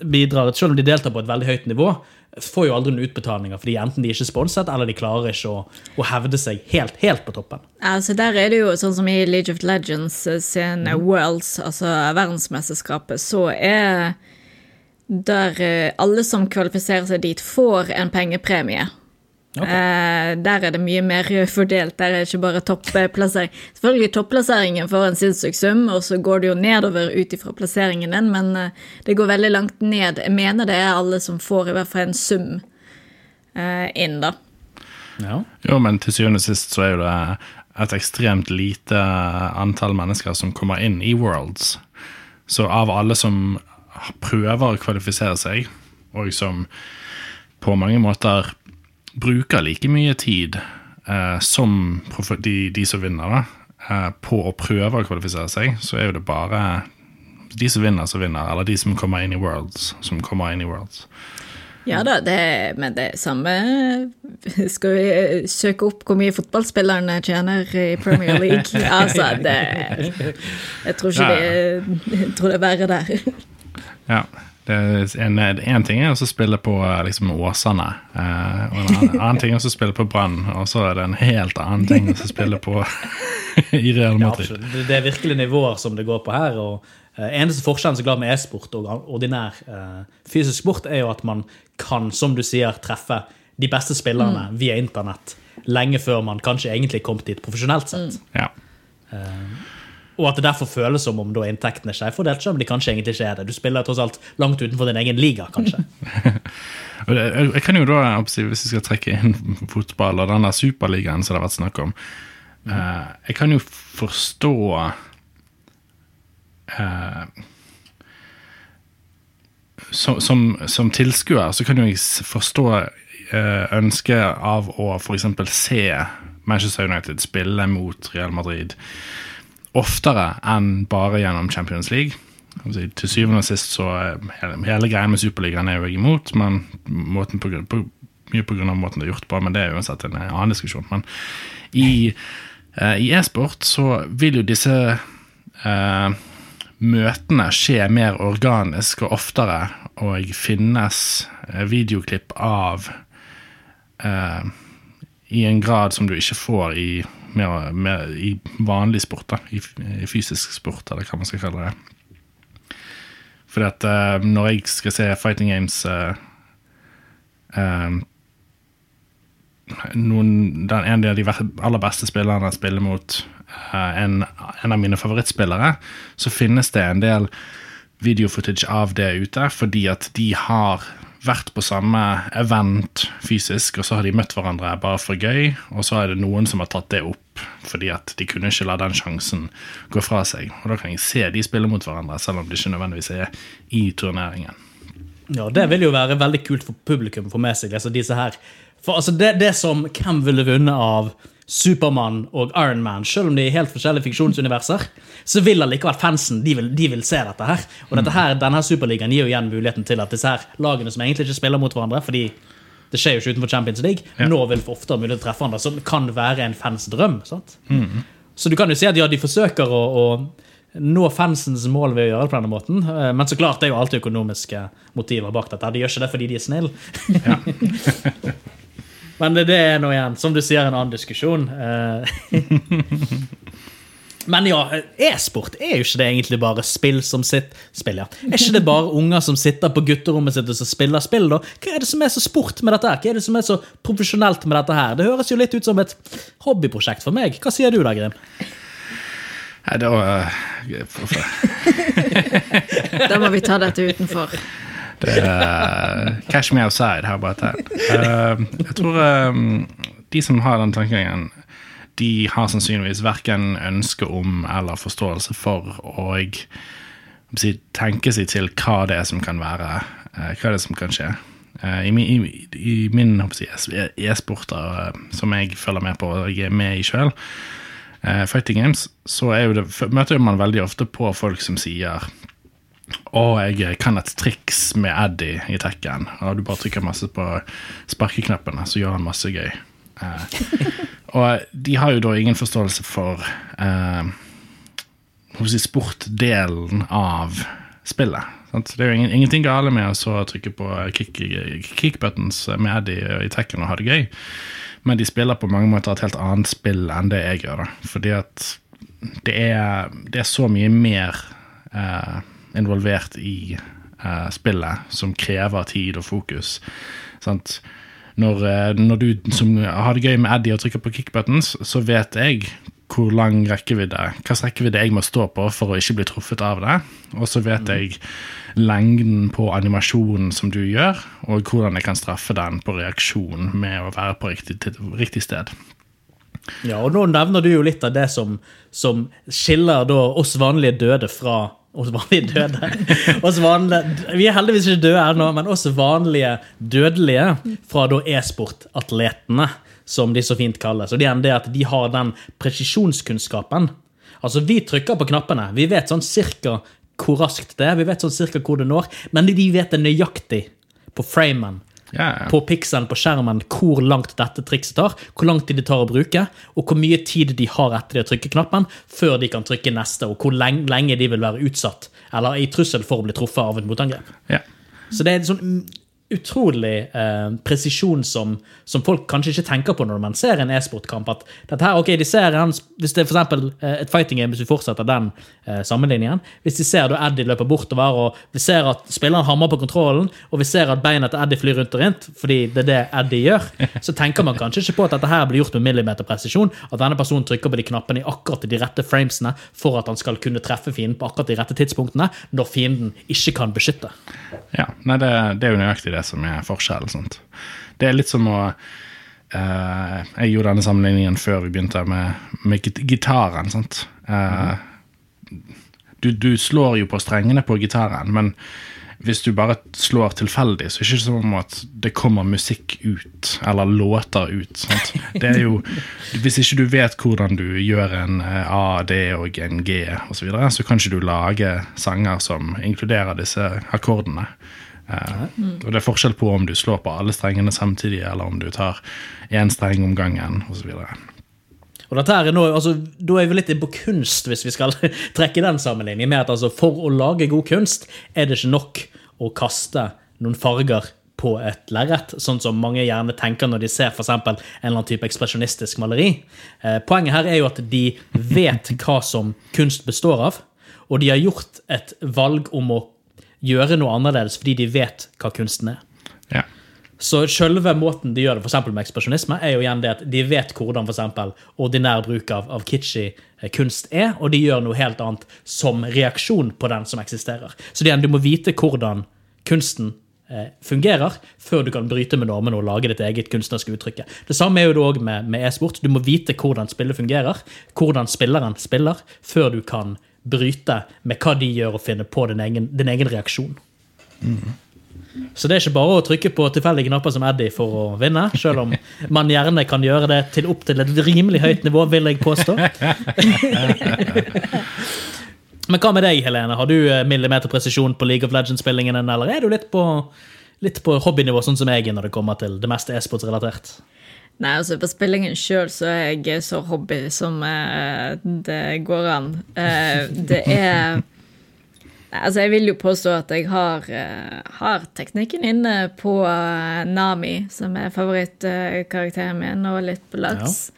bidrar, selv om de deltar på et veldig høyt nivå, får jo aldri noen utbetalinger, fordi enten de er ikke sponset, eller de klarer ikke å, å hevde seg helt, helt på toppen. Altså Der er det jo sånn som i League of Legends sin sin Worlds, altså verdensmesterskapet, så er der eh, alle som kvalifiserer seg dit, får en pengepremie. Okay. der er det mye mer fordelt. Der er det ikke bare topplassering. Selvfølgelig topplasseringen får en sinnssyk sum, og så går det jo nedover ut ifra plasseringen din, men eh, det går veldig langt ned. Jeg mener det er alle som får i hvert fall en sum eh, inn, da. Ja. Jo, men til syvende og sist så er jo det et ekstremt lite antall mennesker som kommer inn i Worlds. Så av alle som prøver å kvalifisere seg, og som på mange måter bruker like mye tid eh, som de, de som vinner, eh, på å prøve å kvalifisere seg, så er jo det bare de som vinner, som vinner, eller de som kommer inn i Worlds, som kommer inn i Worlds. Ja da, det, men det samme Skal vi søke opp hvor mye fotballspillerne tjener i Premier League? Altså, det Jeg tror ikke det Jeg tror det er verre der. Ja. Det er en, en ting er å spille på eh, liksom, Åsane, eh, og en annen, annen ting er å spille på Brann, og så er det en helt annen ting å spille på i Real Madrid. Ja, Det- Det er virkelig nivåer som det går på her. og eh, Eneste forskjellen så glad med e-sport og ordinær eh, fysisk sport, er jo at man kan, som du sier, treffe de beste spillerne via internett lenge før man kanskje egentlig kom dit profesjonelt sett. Ja. Og at det derfor føles som om da inntektene er fordelt, selv om de kanskje egentlig ikke er det. Du spiller tross alt langt utenfor din egen liga, kanskje. Jeg, kan jo da, hvis vi skal trekke inn fotball og den der superligaen som det har vært snakk om eh, Jeg kan jo forstå eh, som, som, som tilskuer så kan jo jeg forstå eh, ønsket av å f.eks. se Manchester United spille mot Real Madrid oftere enn bare gjennom Champions League. Altså, til syvende og sist så hele, hele greien med Superligaen er jo jeg imot, men måten på, på, mye av måten det er gjort på, men det er uansett en annen diskusjon. Men i, eh, i e-sport så vil jo disse eh, møtene skje mer organisk og oftere, og finnes eh, videoklipp av eh, i en grad som du ikke får i, mer, med, i vanlig sport, da, i, i fysisk sport, eller hva man skal kalle det. Fordi at uh, når jeg skal se Fighting Games uh, uh, noen, den, En av de aller beste spillerne spiller mot, en, en av mine favorittspillere, så finnes det en del videofootage av det ute, fordi at de har vært på samme event fysisk, og så har de møtt hverandre bare for gøy, og så er det noen som har tatt det opp, fordi at de kunne ikke la den sjansen gå fra seg. Og da kan jeg se de spille mot hverandre, selv om de ikke nødvendigvis er i turneringen. Ja, Det vil jo være veldig kult for publikum å få med seg. altså disse her. For altså det, det som Hvem ville vunnet av Supermann og Iron Man, selv om de er helt forskjellige fiksjonsuniverser, så vil allikevel fansen de vil, de vil se dette her. Og dette her, denne superligaen gir jo igjen muligheten til at disse her lagene som egentlig ikke spiller mot hverandre, fordi det skjer jo ikke utenfor Champions League, nå vil for ofte ha mulighet til å treffe hverandre, som kan være en fans drøm. sant? Så du kan jo si at ja, de forsøker å, å nå fansens mål ved å gjøre det på denne måten, eh, men så klart det er jo alltid økonomiske motiver bak dette. De gjør ikke det fordi de er snille. men det, det er nå igjen, som du sier, en annen diskusjon. Eh, Men ja, e-sport er jo ikke det egentlig bare spill som sitt spill, ja. Er ikke det bare unger som sitter på gutterommet sitt og så spiller spill, da? Hva er det som er så sport med dette her? Hva er det som er så profesjonelt med dette her? Det høres jo litt ut som et hobbyprosjekt for meg. Hva sier du da, Grim? Nei, da eh, Da må vi ta dette utenfor. Det er Cash me outside, how about that? Uh, jeg tror um, de som har den tankegangen, de har sannsynligvis verken ønske om eller forståelse for å tenke seg til hva det er som kan være, uh, hva det er som kan skje. Eh, I min, i, i min si, e-sporter eh, som jeg følger med på og jeg er med i sjøl, Fighting Games, så det, møter man veldig ofte på folk som sier å, jeg kan et triks med Addy i tekken. Og du bare trykker masse på sparkeknappene, så gjør han masse gøy. Eh, og de har jo da ingen forståelse for eh, si, sportdelen av spillet. Sant? Det er jo ingen, ingenting gale med å trykke på kickbuttons kick med Addy i tekken og ha det gøy, men de spiller på mange måter et helt annet spill enn det jeg gjør. da. Fordi at det er, det er så mye mer eh, involvert i eh, spillet som krever tid og fokus. Sant? Når, eh, når du som har det gøy med Eddie og trykker på kickbuttons, så vet jeg hvor lang rekkevidde hvilken rekkevidde jeg må stå på for å ikke bli truffet av det. Og så vet jeg lengden på animasjonen som du gjør, og hvordan jeg kan straffe den på reaksjon med å være på riktig, riktig sted. Ja, og nå nevner du jo litt av det som, som skiller oss vanlige døde fra oss vi døde. Oss vanlige, vi er heldigvis ikke døde ennå, men oss vanlige dødelige fra da e-sportatletene, som de så fint kalles. Og det er at de har den presisjonskunnskapen. Altså, vi trykker på knappene. Vi vet sånn cirka hvor raskt det er, vi vet sånn cirka hvor det når, men de vet det nøyaktig på framen Ja. på pikselen på skjermen hvor langt dette trikset tar, hvor lang tid det tar å bruke, og hvor mye tid de har etter de har trykket knappen, før de kan trykke neste, og hvor lenge, de vil være utsatt eller i trussel for å bli truffet av et motangrep. Yeah. Så det er sånn utrolig eh, presisjon som, som folk kanskje ikke tenker på når man ser en e-sportkamp. At dette her, ok, de ser en, Hvis det er for eksempel, eh, et fighting game, hvis vi fortsetter den eh, sammenligningen Hvis de ser da Eddie løper bortover, og vi ser at spilleren hammer på kontrollen, og vi ser at beina til Eddie flyr rundt og rundt, fordi det er det Eddie gjør, så tenker man kanskje ikke på at dette her blir gjort med millimeterpresisjon. At denne personen trykker på de knappene i akkurat de rette framesene for at han skal kunne treffe fienden på akkurat de rette tidspunktene, når fienden ikke kan beskytte. Ja, nei, det, det er jo nøyaktig det som er forskjellen. Det er litt som å Uh, Jeg gjorde denne sammenligningen før vi begynte med, med git- gitaren. Sant? mm. du, du slår jo på strengene på gitaren, men hvis du bare slår tilfeldig, så er det ikke som at det kommer musikk ut, eller låter ut. Sant? Det er jo, hvis ikke du vet hvordan du gjør en eh, A, D og en G osv., så, så kan ikke du lage sanger som inkluderer disse akkordene. Eh, og det er forskjell på om du slår på alle strengene samtidig, eller om du tar én streng om gangen osv. Og dette her er nå, altså, Da er vi litt på kunst, hvis vi skal trekke den sammenligningen. med at altså, For å lage god kunst er det ikke nok å kaste noen farger på et lerret, sånn som mange gjerne tenker når de ser eksempel en eller annen type ekspresjonistisk maleri. Eh, poenget her er jo at de vet hva som kunst består av, og de har gjort et valg om å gjøre noe annerledes fordi de vet hva kunsten er. Ja. Så selve måten de gjør det for eksempel med ekspresjonisme, er jo igjen det at de vet hvordan for eksempel ordinær bruk av, av kitschy eh, kunst er, og de gjør noe helt annet som reaksjon på den som eksisterer. Så det er, du må vite hvordan kunsten eh, fungerer før du kan bryte med normene og lage ditt eget kunstneriske uttrykk. Det samme er jo det også med, med e-sport. Du må vite hvordan spillet fungerer, hvordan spilleren spiller, før du kan bryte med hva de gjør, og finne på din egen, din egen reaksjon. Så det er ikke bare å trykke på tilfeldige knapper som Eddie for å vinne, selv om man gjerne kan gjøre det til opp til et rimelig høyt nivå, vil jeg påstå. Men hva med deg, Helene? Har du eh, millimeterpresisjon på League of Legends-spillingen, din, eller er du litt på, litt på hobbynivå, sånn som jeg er når det kommer til det meste e-sportsrelatert? Nei, altså på spillingen sjøl så er jeg så hobby som eh, det går an. Eh, det er Altså, jeg vil jo påstå at jeg har, eh, har teknikken inne på eh, Nami, som er favorittkarakteren min, og litt på Laks.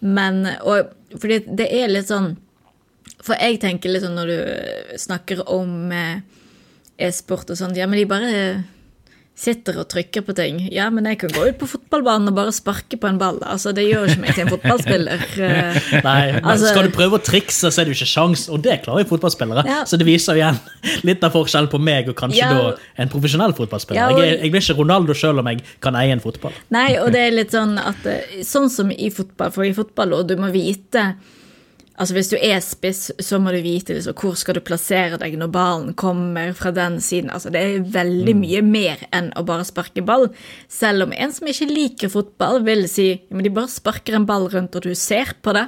Men og, Fordi det er litt sånn For jeg tenker litt sånn når du snakker om eh, e-sport og sånt, ja, men de bare sitter og trykker på ting. Ja, men jeg kan gå ut på fotballbanen og bare sparke på en ball. Altså, Det gjør ikke meg til en fotballspiller. Eh, Nei, men Altså- Skal du prøve å trikse, så er det jo ikke sjans, og det klarer jo fotballspillere. Ja. Så det viser igjen litt av forskjellen på meg og kanskje Ja. da en profesjonell fotballspiller. Ja, og- jeg, jeg blir ikke Ronaldo selv om jeg kan eie en fotball. Nei, og det er litt sånn at eh, Sånn som i fotball, for i fotball, og du må vite Altså Hvis du er spiss, så må du vite liksom, hvor skal du plassere deg når ballen kommer fra den siden. Altså Det er veldig mye mer enn å bare sparke ball. Selv om en som ikke liker fotball, vil si ja, men de bare sparker en ball rundt, og du ser på det.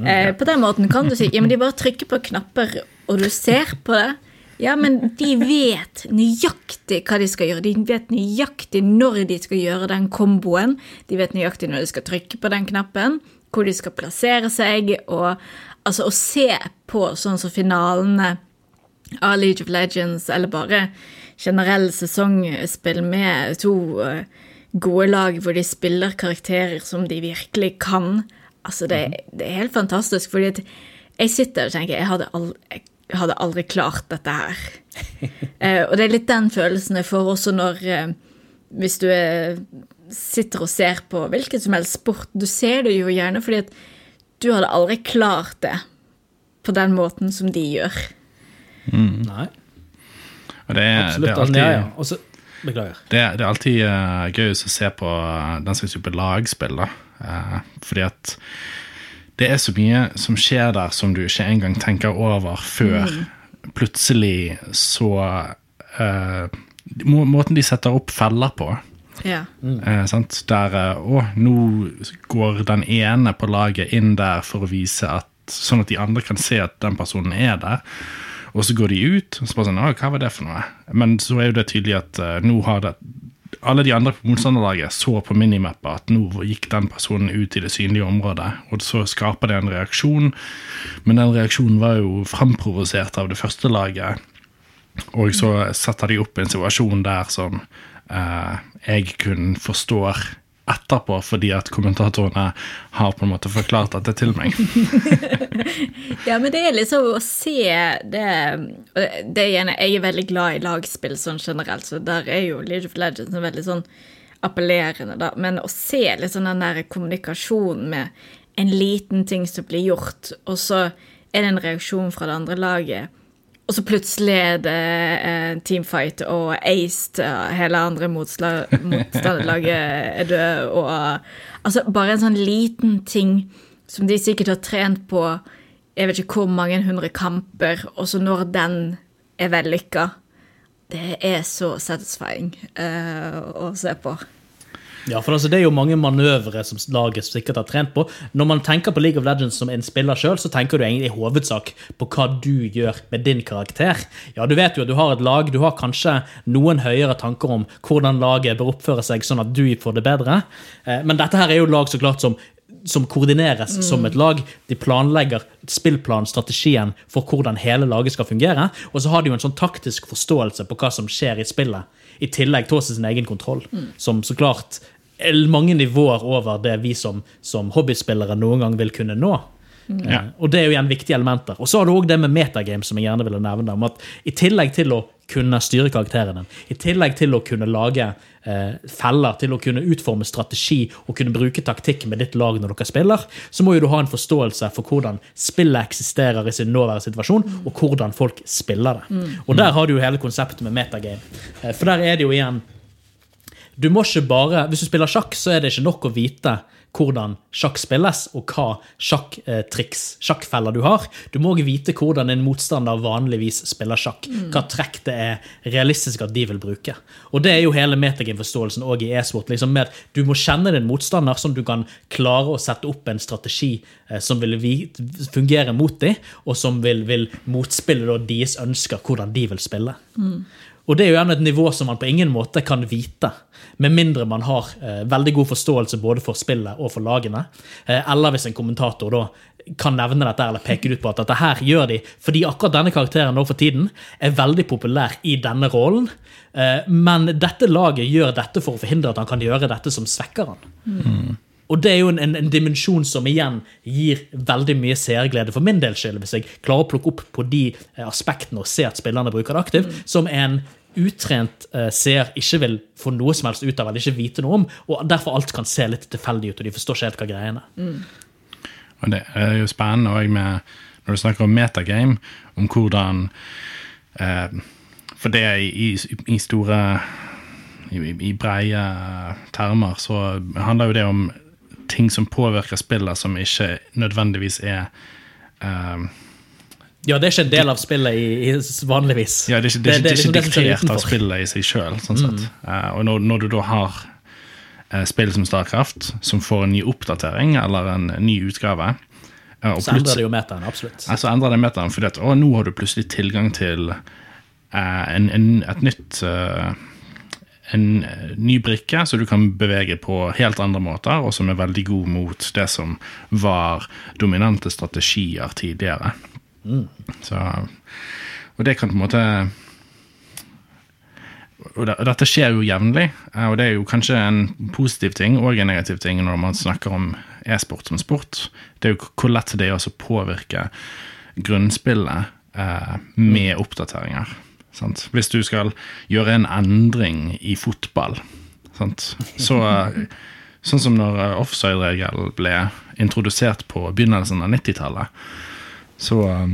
Eh, på den måten kan du si ja, men de bare trykker på knapper, og du ser på det. Ja, men de vet nøyaktig hva de skal gjøre. De vet nøyaktig når de skal gjøre den komboen. De vet nøyaktig når de skal trykke på den knappen, hvor de skal plassere seg. Og altså å se på sånn som finalene av League of Legends, eller bare generell sesongspill med to eh, gode lag hvor de spiller karakterer som de virkelig kan. Altså, det, det er helt fantastisk, fordi jeg sitter og tenker jeg hadde, aldri, jeg hadde aldri klart dette her. Eh, og det er litt den følelsen jeg får også når eh, Hvis du er, sitter og ser på hvilken som helst sport. Du ser det jo gjerne fordi at du hadde aldri klart det på den måten som de gjør. Nei, Og det Absolutt. det er Altså, alltid, ja, ja. Også, beklager. Det, det er alltid uh, gøy å se på eh, den slags type lagspill. da. Uh, fordi at det er så mye som skjer der som du ikke engang tenker over før plutselig så uh, Måten de setter opp feller på. Ja. Eh? Der eh, Å, nå går den ene på laget inn der for å vise at Sånn at de andre kan se at den personen er der. Og så går de ut, og så bare sånn Å, hva var det for noe? Men så er jo det tydelig at uh, nå har det alle de andre på motstanderlaget så på minimappa at nå gikk den personen ut i det synlige området, og så skaper det en reaksjon. Men den reaksjonen var jo framprovosert av det første laget. Og så setter de opp en situasjon der som jeg kun forstår etterpå, fordi at kommentatorene har på en måte forklart dette til meg. Ja, men det er liksom å se det og det- er gjerne, Jeg er veldig glad i lagspill sånn generelt, så der er jo League of Legends en veldig sånn appellerende, da. Men å se sånn den der kommunikasjonen med en liten ting som blir gjort, og så er det en reaksjon fra det andre laget, og så plutselig er det en teamfight og aced, og hele andre motstanderlaget er død, og altså bare en sånn liten ting som de sikkert har trent på jeg vet ikke hvor mange hundre kamper, og så når den er vellykka Det er så satisfying eh, å se på. Ja, for altså, Det er jo mange manøvre som laget sikkert har trent på. Når man tenker på League of Legends som en spiller sjøl, så tenker du egentlig i hovedsak på hva du gjør med din karakter. Ja, Du vet jo at du har et lag, du har kanskje noen høyere tanker om hvordan laget bør oppføre seg sånn at du får det bedre, Eh, men dette her er jo lag så klart som som koordineres som et lag. De planlegger spillplanen, strategien for hvordan hele laget skal fungere. Og så har de jo en sånn taktisk forståelse på hva som skjer i spillet, i tillegg til også sin egen kontroll. Som så klart mange nivåer over det vi som, som hobbyspillere noen gang vil kunne nå. Ja. Eh, Og det er jo igjen viktige elementer. Og så har du òg det med metagame, som jeg gjerne ville nevne. om at I tillegg til å kunne styre karakteren i tillegg til å kunne lage eh, feller, til å kunne utforme strategi og kunne bruke taktikk med ditt lag når dere spiller, så må jo du ha en forståelse for hvordan spillet eksisterer i sin nåværende situasjon, og hvordan folk spiller det. Og der har du jo hele konseptet med metagame. Eh, for der er det jo igjen du må ikke bare, Hvis du spiller sjakk, så er det ikke nok å vite hvordan sjakk spilles, og hva sjakktriks, sjakkfeller du har. Du må òg vite hvordan en motstander vanligvis spiller sjakk. Hva trekk det er realistisk at de vil bruke. Og det er jo hele metagame-forståelsen òg i e-sport. liksom med at Du må kjenne din motstander, sånn at du kan klare å sette opp en strategi eh, som vil fungere mot dem, og som vil, vil motspille da deres ønsker, hvordan de vil spille. Og det er jo gjerne et nivå som man på ingen måte kan vite, med mindre man har eh, veldig god forståelse både for spillet og for lagene. Eh, eller hvis en kommentator da kan nevne dette eller peke ut på at dette her gjør de fordi akkurat denne karakteren nå for tiden er veldig populær i denne rollen, eh, men dette laget gjør dette for å forhindre at han kan gjøre dette som svekker han. Og det er jo en, en, en dimensjon som igjen gir veldig mye seerglede for min del skyld, hvis jeg klarer å plukke opp på de eh, aspektene og se at spillerne bruker det aktivt, som en utrent eh, seer ikke vil få noe som helst ut av eller ikke vite noe om, og derfor alt kan se litt tilfeldig ut, og de forstår ikke helt hva greiene er. Og det er jo spennende med, når du snakker om metagame, om hvordan eh, For det i, i, i store i, I breie termer så handler jo det om ting som påvirker spillet, som ikke nødvendigvis er um, Ja, det er ikke en del av spillet i, i vanligvis. Ja, det er ikke, det er, ikke- det er liksom ikke det som skjer diktert av spillet i seg sjøl. Sånn mm. uh, og når, når du da har uh, spill som Starcraft, som får en ny oppdatering eller en ny utgave uh, Så endrer det jo metaen, absolutt. Altså endrer det metaen fordi at å, nå har du plutselig tilgang til en, en, et nytt eh, En eh, ny brikke som du kan bevege på helt andre måter, og som er veldig god mot det som var dominante strategier tidligere. Så, og det kan på en måte og dette skjer jo jevnlig, eh, og det er jo kanskje en positiv ting og en negativ ting når man snakker om e-sport som sport. Det er jo hvor lett det er å påvirke grunnspillet eh, med oppdateringer. Sant? Hvis du skal gjøre en endring i fotball, sant? så eh, Sånn som når eh, offside-regelen ble introdusert på begynnelsen av 90-tallet, så eh,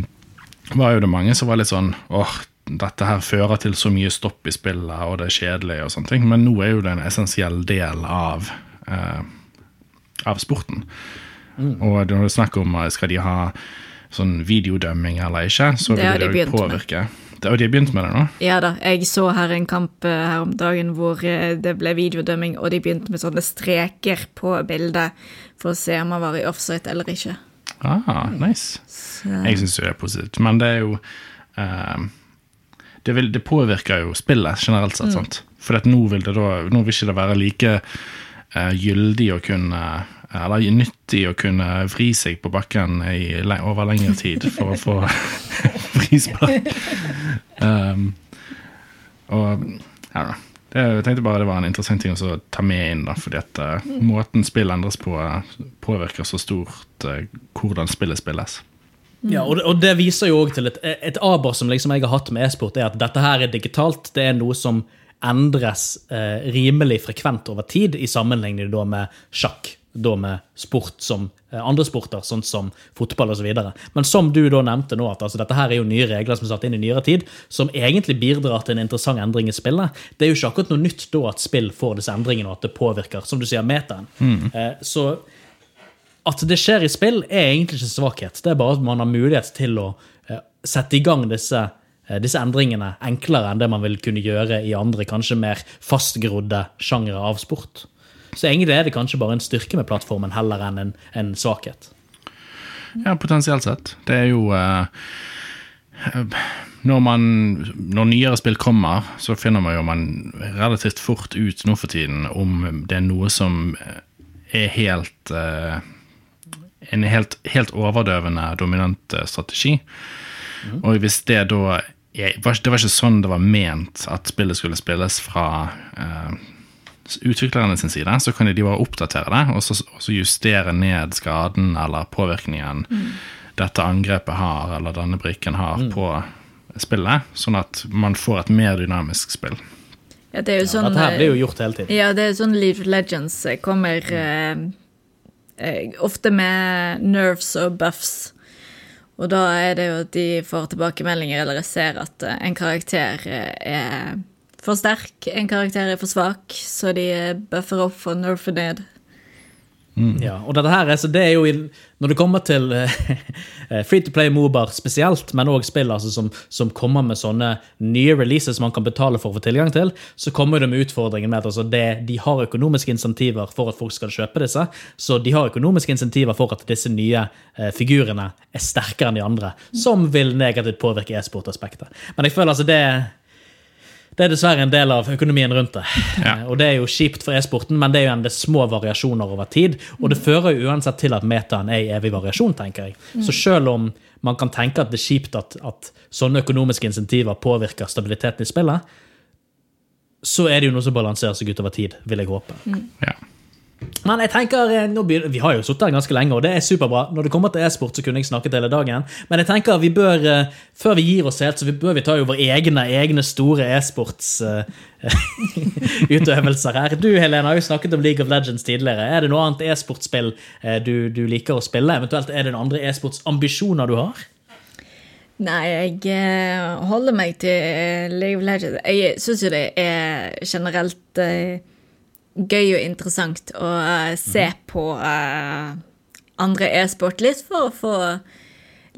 var jo det mange som var litt sånn åh, dette her fører til så mye stopp i spillet, og det er kjedelig og sånne ting. Men nå er jo det en essensiell del av, eh, av sporten. Og når det er snakk om skal de ha sånn videodømming eller ikke, så Det vil de det jo påvirke. med. Det, og de har begynt med det nå? Ja da, jeg så her en kamp eh, her om dagen hvor eh, det ble videodømming, og de begynte med sånne streker på bildet for å se om han var i offside eller ikke. Ah, nice. Så, Jeg syns jo det er positivt. Men det er jo eh, det, vil, det påvirker jo spillet generelt sett. sant? For nå vil det da Nå vil ikke det være like uh, gyldig å kunne Eller nyttig å kunne vri seg på bakken i, over lengre tid for å få frispark. um, og ja. Det, jeg tenkte bare det var en interessant ting å ta med inn, da, fordi at uh, måten spill endres på, eh, påvirker så stort uh, hvordan spillet spilles. Ja, og det, og det viser jo også til et, et aber som liksom jeg har hatt med e-sport, er at dette her er digitalt. Det er noe som endres eh, rimelig frekvent over tid, i sammenligning med sjakk. Da med sport som eh, andre sporter, sånn som fotball osv. Men som du da nevnte nå, at altså, dette her er jo nye regler som er satt inn i nyere tid, som egentlig bidrar til en interessant endring i spillet. Det er jo ikke akkurat noe nytt da at spill får disse endringene, og at det påvirker, som du sier, metaen. Eh, så at det skjer i spill, er egentlig ikke svakhet. Det er bare at man har mulighet til å eh, sette i gang disse, disse endringene enklere enn det man vil kunne gjøre i andre, kanskje mer fastgrodde sjangere av sport. Så egentlig er det kanskje bare en styrke med plattformen heller enn en, en svakhet. Ja, potensielt sett. Det er jo uh, når, man, når nyere spill kommer, så finner man jo man relativt fort ut nå for tiden om det er noe som er helt uh, En helt, helt overdøvende dominant strategi. strategi. Og hvis det da Det var ikke sånn det var ment at spillet skulle spilles fra eh, utviklerne sin side, så kan de bare oppdatere det, og så, og så justere ned skaden eller påvirkningen dette angrepet har, eller denne brikken har, på spillet, sånn at man får et mer dynamisk spill. Ja, det er jo sånn Dette her blir jo gjort hele tiden. Ja, det er sånn League of Legends kommer eh, eh, ofte med nerves og buffs. Og da er det jo at de får tilbakemeldinger eller ser at eh, en karakter eh, er for sterk, en karakter er for svak, så de eh, buffer opp for nerfer ned. Ja, og dette her, det er jo i, Når det kommer til uh, free to play Mobar spesielt, men òg spill altså, som, som kommer med sånne nye releases man kan betale for å få tilgang til, så kommer det med utfordringen med at altså, det, de har økonomiske insentiver for at folk skal kjøpe disse. Så de har økonomiske insentiver for at disse nye uh, figurene er sterkere enn de andre, som vil negativt påvirke e-sportaspektet. Men jeg føler altså det det er dessverre en del av økonomien rundt det. Ja. Og det er jo kjipt for e-sporten, men det er jo en del små variasjoner over tid. Og det fører jo uansett til at metaen er i evig variasjon, tenker jeg. Så selv om man kan tenke at det er kjipt at, at sånne økonomiske insentiver påvirker stabiliteten i spillet, så er det jo noe som balanserer seg utover tid, vil jeg håpe. Ja. Men jeg tenker, eh, begynner, Vi har jo sittet her ganske lenge, og det er superbra. Når det kommer til e-sport, så kunne jeg snakket hele dagen. Men jeg tenker vi bør, eh, før vi gir oss helt, så vi bør vi ta jo våre egne, egne store e-sportsutøvelser her. Du Helene, har jo snakket om League of Legends tidligere. Er det noe annet e-sportspill eh, du, du liker å spille? Eventuelt er det noen andre e-sportsambisjoner du har? Nei, jeg eh, holder meg til eh, League of Legends. Jeg syns jo det er generelt eh, gøy og interessant å eh, se på eh, andre e-sport litt for å få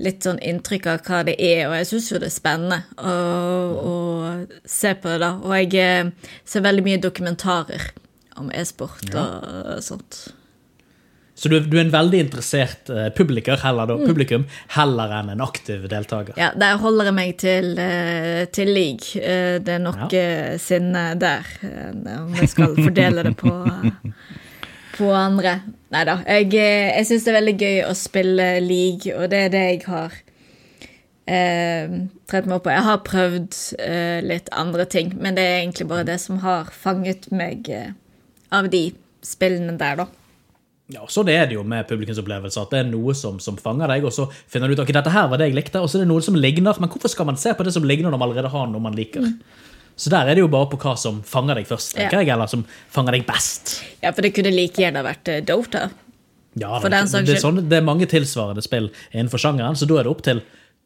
litt sånn inntrykk av hva det er, og jeg syns jo det er spennende å, å se på det, da. Og jeg eh, ser veldig mye dokumentarer om e-sport og sånt. Så du, du er en veldig interessert uh, publiker, heller, da, publikum heller enn en aktiv deltaker? Ja, der holder jeg meg til, uh, til league. Uh, Det er nok eh, sinne der, om jeg skal fordele det på, på andre. Nei da. Jeg, jeg syns det er veldig gøy å spille league, og det er det jeg har trett meg opp på. Jeg har prøvd litt andre ting, men det er egentlig bare det som har fanget meg av de spillene der, da. Ja, Sånn er det jo med publikumsopplevelser. at det er noe som, som fanger deg, og så finner du ut ok, dette her var det jeg likte, og så er det noe som ligner. Men hvorfor skal man se på det som ligner når man allerede har noe man liker? Så der er det jo bare på hva som fanger deg først, tenker Ja. jeg, eller som fanger deg best. Ja, for det kunne like gjerne vært eh, Dota. Ja, det, det, er sånn, det er mange tilsvarende spill innenfor sjangeren, så da er det opp til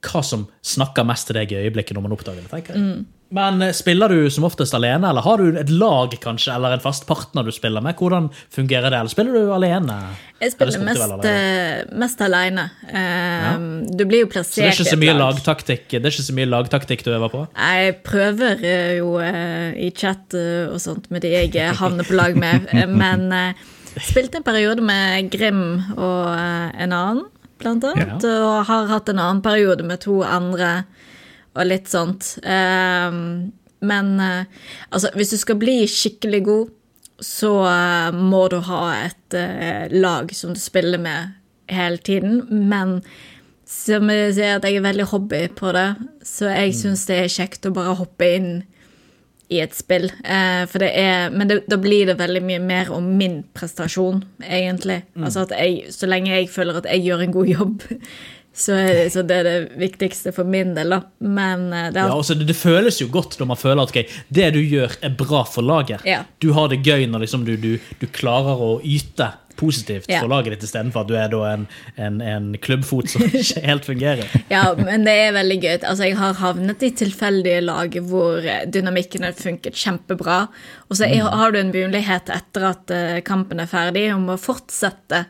hva som snakker mest til deg i øyeblikket når man oppdager det. tenker jeg. Mm. Men eh, spiller du som oftest alene, eller har du et lag kanskje, eller en fast partner du spiller med? Hvordan fungerer det? Eller spiller du alene? Jeg Er spiller mest, vel alene? eh, mest alene. Eh, Du blir jo plassert Så det er ikke så mye lag. lagtaktikk Det er ikke så mye lagtaktikk du øver på? Jeg prøver eh, jo uh, i chat eh, og sånt med de jeg eh, havner på lag med, eh, men uh, spilte en periode med Grim og eh, en annen, blant annet, og har hatt en annen periode med to andre og litt sånt. Eh, Men eh, altså, hvis du skal bli skikkelig god, så eh, må du ha et eh, lag som du spiller med hele tiden, men som jeg sier at jeg er veldig hobby på det, så jeg syns det er kjekt å bare hoppe inn i et spill. Eh, for det er, men det, da blir det veldig mye mer om min prestasjon, egentlig. Altså at jeg, Så lenge jeg føler at jeg gjør en god jobb, så så det er det viktigste for min del, da. Men eh, det Ja, altså det, det føles jo godt når man føler at okay, det du gjør, er bra for laget. Ja. Du har det gøy når liksom, du, du, du klarer å yte positivt Ja. for laget ditt, istedenfor at du er en, en, en klubbfot som ikke helt fungerer. Ja, men det er veldig gøy. Altså, jeg har havnet i tilfeldige lag hvor eh, dynamikken har funket kjempebra. Og så er- har du en mulighet etter at eh, kampen er ferdig, om å fortsette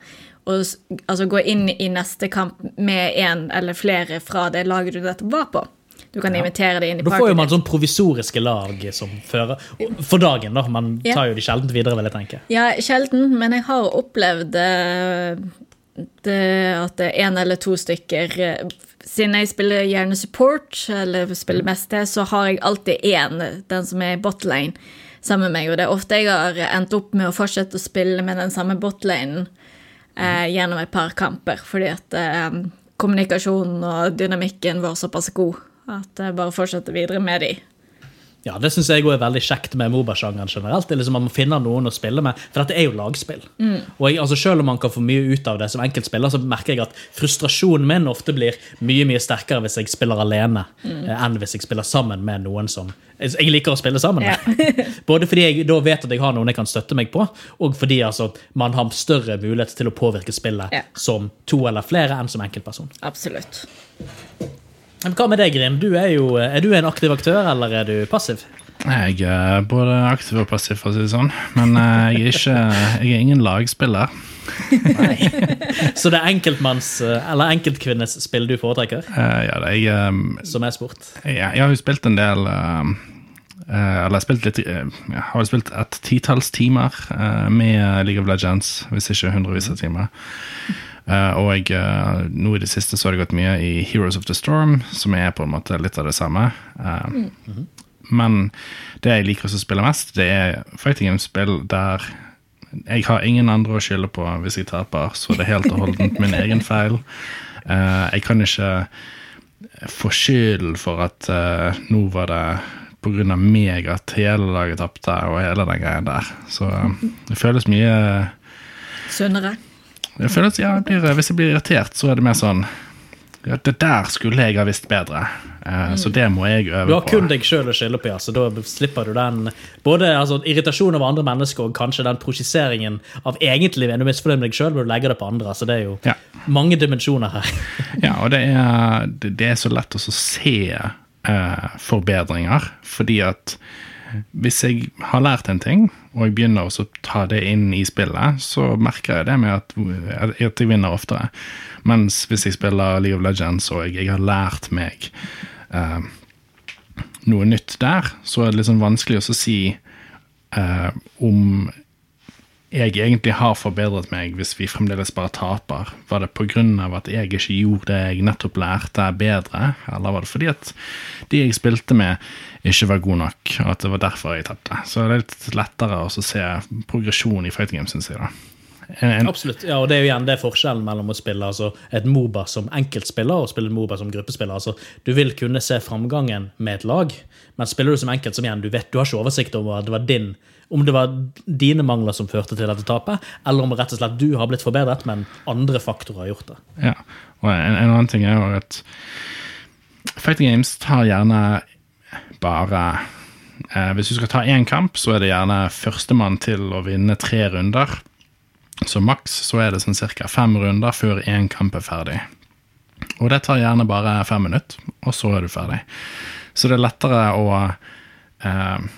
å altså, gå inn i neste kamp med en eller flere fra det laget du nettopp var på. Du kan invitere det inn i Da får jo man sånn provisoriske lag som fører For dagen, da. Man tar jo de sjelden videre, vil jeg tenke. Ja, sjelden, men jeg har opplevd eh, det, at det er en eller to stykker eh, Siden jeg spiller gjerne support, eller spiller mest det, så har jeg alltid én, den som er i botlane, sammen med meg. Og det er ofte jeg har endt opp med å fortsette å spille med den samme botlanen eh, gjennom et par kamper, fordi at eh, kommunikasjonen og dynamikken var såpass god at jeg bare fortsetter videre med de. Ja, Det syns jeg er veldig kjekt med Moba-sjangeren generelt. Det er liksom at Man finner noen å spille med, for dette er jo lagspill. Og jeg, altså Selv om man kan få mye ut av det som enkeltspiller, så merker jeg at frustrasjonen min ofte blir mye mye sterkere hvis jeg spiller alene, mm. enn hvis jeg spiller sammen med noen som jeg liker å spille sammen med. Både fordi jeg da vet at jeg har noen jeg kan støtte meg på, og fordi altså, man har større mulighet til å påvirke spillet Ja. som to eller flere enn som enkeltperson. Absolutt. Hva med deg, Grim? Du er, jo, er du en aktiv aktør, eller er du passiv? Jeg er både aktiv og passiv, for å si det sånn. Men eh, jeg er, ikke, jeg er ingen lagspiller. Så det er enkeltmanns- eller enkeltkvinnes spill du foretrekker, Eh, ja, det- jeg, eh, som er sport? jeg, jeg har jo spilt en del eh, eh, Eller jeg har spilt litt eh, Jeg har jo spilt et titalls timer eh, med League of Legends, hvis ikke hundrevis av timer. Eh, og jeg, eh, nå i det siste så har det gått mye i Heroes of the Storm, som er på en måte litt av det samme. Eh, Men det jeg liker å spille mest, det er fighting game-spill der jeg har ingen andre å skylde på hvis jeg taper, så det er helt og holdent min egen feil. Jeg kan ikke få skylden for at nå var det pga. meg at hele laget tapte, og hele den greien der. Så det føles mye Sunnere. Det føler ja, jeg blir, Hvis jeg blir irritert, så er det mer sånn ja, Det der skulle jeg ha visst bedre, Eh, så det må jeg øve på. Du har kun deg sjøl å skylde på, ja, så da slipper du den både altså, irritasjon over andre mennesker og kanskje den prosjiseringen av egentlig er du misfornøyd med deg sjøl, hvor du legger det på andre. Så det er jo Ja. mange dimensjoner her. Ja, og det er, det, det er så lett å så se uh, forbedringer, fordi at hvis jeg har lært en ting, og jeg begynner å ta det inn i spillet, så merker jeg det med at, at jeg vinner oftere. Mens hvis jeg spiller League of Legends og jeg, jeg har lært meg uh, noe nytt der, så er det sånn vanskelig å si uh, om jeg egentlig har forbedret meg hvis vi fremdeles bare taper? Var det pga. at jeg ikke gjorde det jeg nettopp lærte, bedre? Eller var det fordi at de jeg spilte med, ikke var gode nok, og at det var derfor jeg tapte? Så det er litt lettere å se progresjon i fighting games, syns jeg. da. En, Absolutt. ja, og Det er jo igjen det forskjellen mellom å spille altså, et Moba som enkeltspiller og spille et Moba som gruppespiller. Altså, du vil kunne se framgangen med et lag, men spiller du som enkelt, som igjen, du vet du har ikke oversikt over at det var din om det var dine mangler som førte til dette tapet, eller om rett og slett du har blitt forbedret, men andre faktorer har gjort det. Ja, og en, en annen ting er jo at fighting games tar gjerne bare eh, Hvis du skal ta én kamp, så er det gjerne førstemann til å vinne tre runder. Så maks så er det sånn ca. fem runder før én kamp er ferdig. Og det tar gjerne bare fem minutter, og så er du ferdig. Så det er lettere å eh,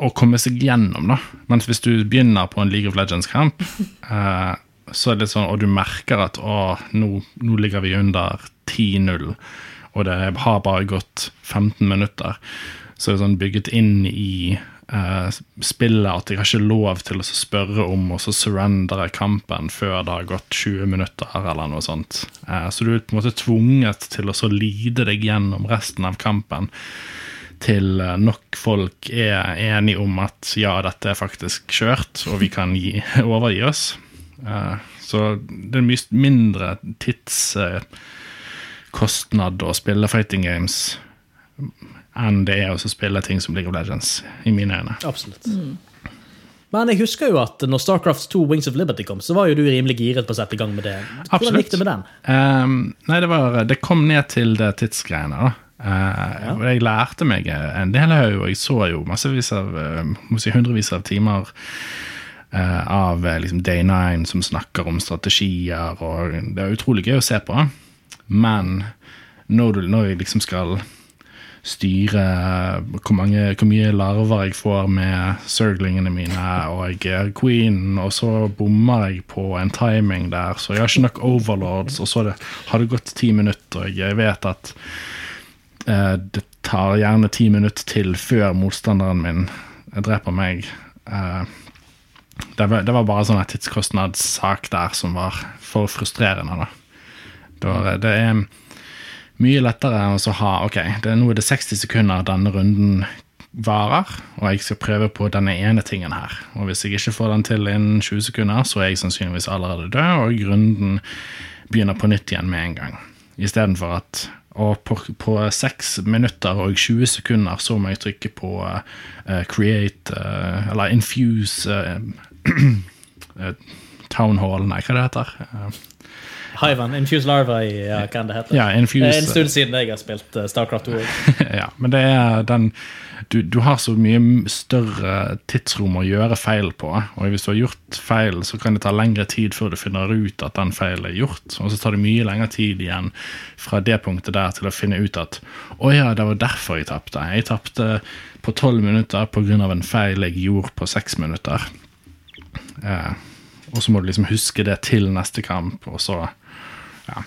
å komme seg gjennom, da. Mens hvis du begynner på en League of Legends-kamp, eh, så er det litt sånn, og du merker at å, nå, nå ligger vi under 10-0, og det har bare gått 15 minutter, så er det sånn bygget inn i eh, spillet at jeg har ikke lov til å spørre om å så surrendere kampen før det har gått 20 minutter, eller noe sånt. Eh, så du er på en måte tvunget til å så lide deg gjennom resten av kampen til eh, nok folk er enige om at ja, dette er faktisk kjørt, og vi kan gi, overgi oss. Eh, Så det er mye mindre tidskostnad å spille fighting games enn det er å spille ting som League of Legends, i mine øyne. Absolutt. Men jeg husker jo at når Starcraft 2 Wings of Liberty kom, så var jo du rimelig giret på å sette i gang med det. Hvordan Absolutt. gikk det med den? Um, nei, det, var, det kom ned til det tidsgreiene, da. Eh, og Jeg lærte meg en del, og jeg så jo massevis av eh, må si hundrevis av timer uh, av liksom Day 9 som snakker om strategier, og det er utrolig gøy å se på. Men når, du, når jeg liksom skal styre hvor, mange, hvor mye larver jeg får med circlingene mine, og jeg er queen, og så bommer jeg på en timing der, så jeg har ikke nok overlords, og så det, har det gått ti minutter, og jeg vet at det tar gjerne ti minutter til før motstanderen min dreper meg. Eh, det, var, bare sånn en tidskostnadssak der som var for frustrerende, da. Det, det er mye lettere å ha Ok, det er nå er det 60 sekunder denne runden varer, og jeg skal prøve på denne ene tingen her. Og hvis jeg ikke får den til innen 20 sekunder, så er jeg sannsynligvis allerede død, og runden begynner på nytt igjen med en gang. Istedenfor at Og på, på 6 minutter og 20 sekunder så må jeg trykke på uh, create uh, Eller infuse uh, Town Hall, nei, hva det heter uh, Infused Infuse Larva i ja, hva det heter. Ja, infuse, Det er en stund siden jeg har spilt uh, Starcraft 2. ja, men det er den du, du har så mye større tidsrom å gjøre feil på. Og hvis du har gjort feil, så kan det ta lengre tid før du finner ut at den feilen er gjort. Og så tar det mye lengre tid igjen fra det punktet der til å finne ut at å ja, det var derfor jeg tapte. Jeg tapte på tolv minutter pga. en feil jeg gjorde på seks minutter. Eh, og så må du liksom huske det til neste kamp, og så ja.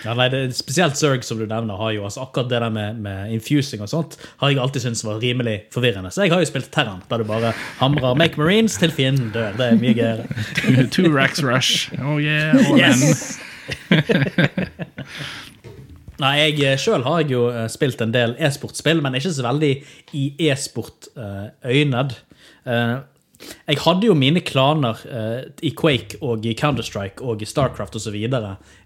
Ja, nei, det, spesielt Zerg, som du nevner, har jo altså akkurat det der med, med infusing og sånt, har jeg alltid syntes var rimelig forvirrende. Så jeg har jo spilt Terran, der du bare hamrer Make Marines til fienden dør. Det er mye gøyere. Two, two racks rush. Oh yeah. all. Yes! Nei, jeg sjøl har jeg jo eh, spilt en del e-sportspill, men ikke så veldig i e-sport-øyned. Jeg hadde jo mine klaner eh, i Quake og i Counter-Strike og i Starcraft osv.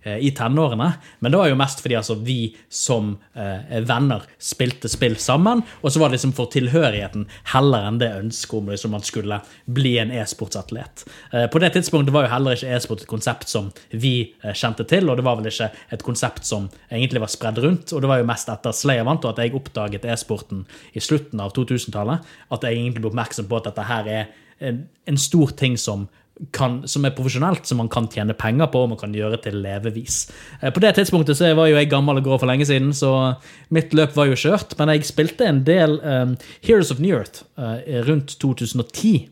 Eh, i tenårene, men det var jo mest fordi altså, vi som eh, venner spilte spill sammen, og så var det liksom for tilhørigheten heller enn det ønsket om liksom, man skulle bli en e-sportsatlet. Eh, på det tidspunktet var jo heller ikke e-sport et konsept som vi eh, kjente til, og det var vel ikke et konsept som egentlig var spredd rundt, og det var jo mest etter Slayer vant, og at jeg oppdaget e-sporten i slutten av 2000-tallet, at jeg egentlig ble oppmerksom på at dette her er en, stor ting som, kan, som er profesjonelt, som man kan tjene penger på og man kan gjøre til levevis. Eh, På det tidspunktet så var jo jeg gammel og grå for lenge siden, så mitt løp var jo kjørt. Men jeg spilte en del um, Heroes of New Earth uh, rundt 2010,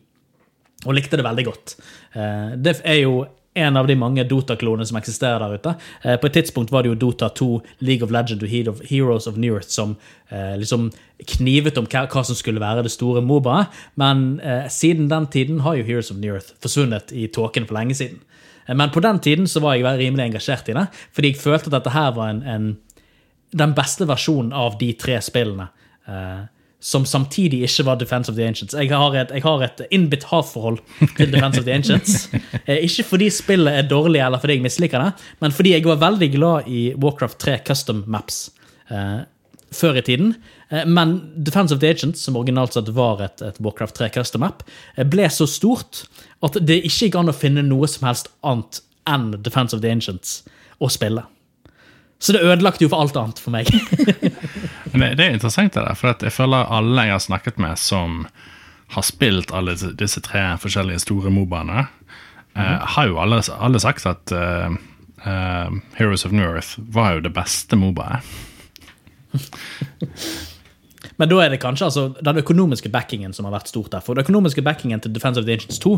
og likte det veldig godt. Uh, det er jo en av de mange Dota-klonene som eksisterer der ute. Eh, på et tidspunkt var det jo Dota 2, League of Legend og Heroes of New Earth som eh, liksom knivet om hva, som skulle være det store Mobaet. Men eh, siden den tiden har jo Heroes of New Earth forsvunnet i tåken for lenge siden. Eh, men på den tiden så var jeg rimelig engasjert i det, fordi jeg følte at dette her var en, en, den beste versjonen av de tre spillene. Eh, som samtidig ikke var Defense of the Ancients. Jeg har et, jeg har et innbitt hatforhold til Defense of the Ancients. Eh, ikke fordi spillet er dårlig, eller fordi jeg misliker det, men fordi jeg var veldig glad i Warcraft 3 Custom Maps eh, før i tiden. Eh, men Defense of the Ancients, som originalt sett var et, et Warcraft 3 Custom Map, eh, ble så stort at det ikke gikk an å finne noe som helst annet enn Defense of the Ancients å spille. Så det ødelagte jo for alt annet for meg. Men det, er interessant, det der, for jeg føler alle jeg har snakket med som har spilt alle disse- tre forskjellige store Mobaene, eh, har jo alle, alle sagt at uh, uh, Heroes of New Earth var jo det beste Mobaet. Men da er det kanskje altså, den økonomiske backingen som har vært stort der. For den økonomiske backingen til Defense of the Ancients 2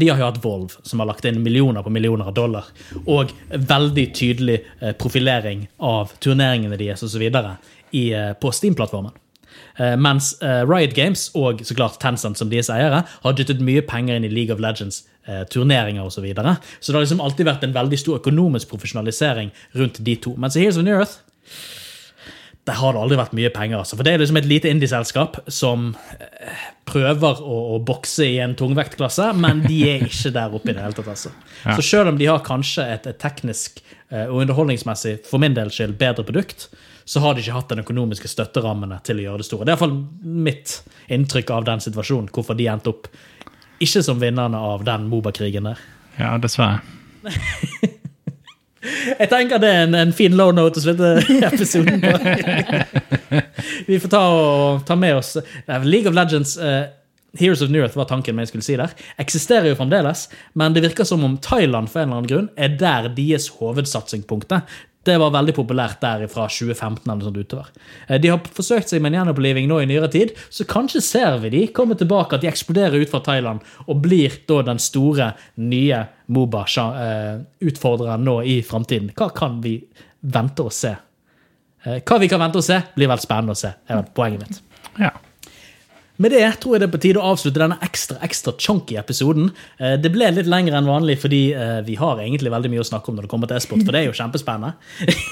de har jo hatt Volve, som har lagt inn millioner på millioner av dollar, og veldig tydelig eh, profilering av turneringene deres osv. Eh, på Steam-plattformen. Eh, mens Riot Games og så klart Tencent som deres eiere har dyttet mye penger inn i League of Legends. Turneringer og Så, videre. så det har liksom alltid vært en veldig stor økonomisk profesjonalisering rundt de to. Mens i Heroes of New Earth der har det aldri vært mye penger. Altså. For Det er liksom et lite indieselskap som eh, prøver å, å bokse i en tungvektklasse, men de er ikke der oppe i det hele tatt. Altså. Så selv om de har kanskje et, et teknisk eh, og underholdningsmessig for min del skyld bedre produkt, så har de ikke hatt den økonomiske støtterammene til å gjøre det store. Det er iallfall mitt inntrykk av den situasjonen, hvorfor de endte opp ikke som vinnerne av den Moba-krigen der. Ja, dessverre. Jeg tenker det er en, en fin low note å slutte episoden på. Vi får ta, og, ta med oss League of Legends Uh, Heroes of New Earth var tanken jeg skulle si der. Eksisterer jo fremdeles, men det virker som om Thailand for en eller annen grunn er der deres hovedsatsingspunktet. Det var veldig populært der fra 2015 eller sånt utover. Eh, De har forsøkt seg med en gjenoppliving nå i nyere tid, så kanskje ser vi de komme tilbake, at de eksploderer ut fra Thailand og blir da den store, nye Moba-utfordreren nå i framtiden. Hva kan vi vente å se? Eh, Hva vi kan vente å se, blir vel spennende å se, er vel poenget mitt. Ja. Med det tror jeg det er på tide å avslutte denne ekstra ekstra chunky episoden. Eh, Det ble litt lenger enn vanlig fordi eh, vi har egentlig veldig mye å snakke om når det kommer til e-sport, for det er jo kjempespennende.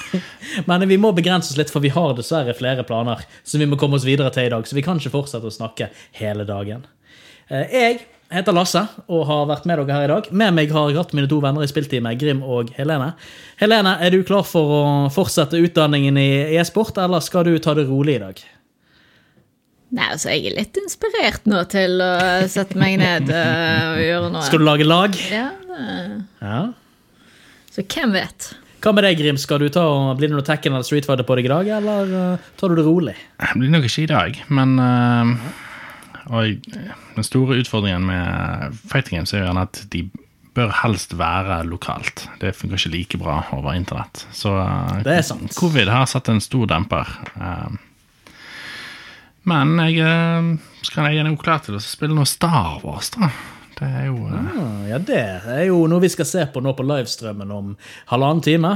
Men vi må begrense oss litt, for vi har dessverre flere planer som vi må komme oss videre til i dag, så vi kan ikke fortsette å snakke hele dagen. Eh, Jeg Jeg heter Lasse og har vært med dere her i dag. Med meg har jeg hatt mine to venner i spillteamet, Grim og Helene. Helene, er du klar for å fortsette utdanningen i e-sport, eller skal du ta det rolig i dag? Nei, altså, jeg er litt inspirert nå til å sette meg ned eh, og gjøre noe. Skal du lage lag? Ja, det... Ja. Så hvem vet? Hva med deg, Grim? Skal du ta og Blir det noe Tekken eller Street Fighter på deg i dag, eller eh, tar du det rolig? Det blir nok ikke i dag, men eh, og Den store utfordringen med fighting games er jo gjerne at de bør helst være lokalt. Det funker ikke like bra over internett. Så eh, Det er sant. covid har satt en stor demper. Eh, men jeg, eh, skal jeg er jo klar til å spille noe Star Wars, da. Det er jo Ah, Ja, Det er jo noe vi skal se på nå på livestrømmen om halvannen time.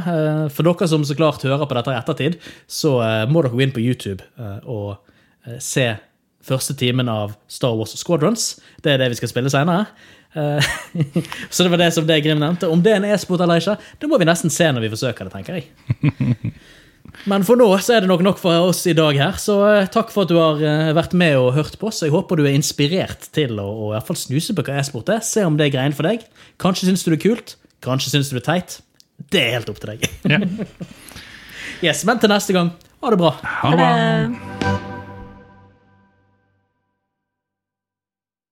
For dere som så klart hører på dette i ettertid, så må dere gå inn på YouTube og se første timen av Star Wars Squadrons. Det er det vi skal spille senere. Eh, Så det var det som det Grim nevnte. Om det er en e-sport eller ikke, det må vi nesten se når vi forsøker det, tenker jeg. Men for nå så er det nok nok for oss i dag her, så eh, takk for at du har eh, vært med og hørt på oss. Jeg håper du er inspirert til å, å i hvert fall snuse på hva e-sport er. Se om det er greien for deg. Kanskje syns du det er kult, kanskje syns du det er teit. Det er helt opp til deg. Yeah. Yes, Men til neste gang, ha det bra. Ha det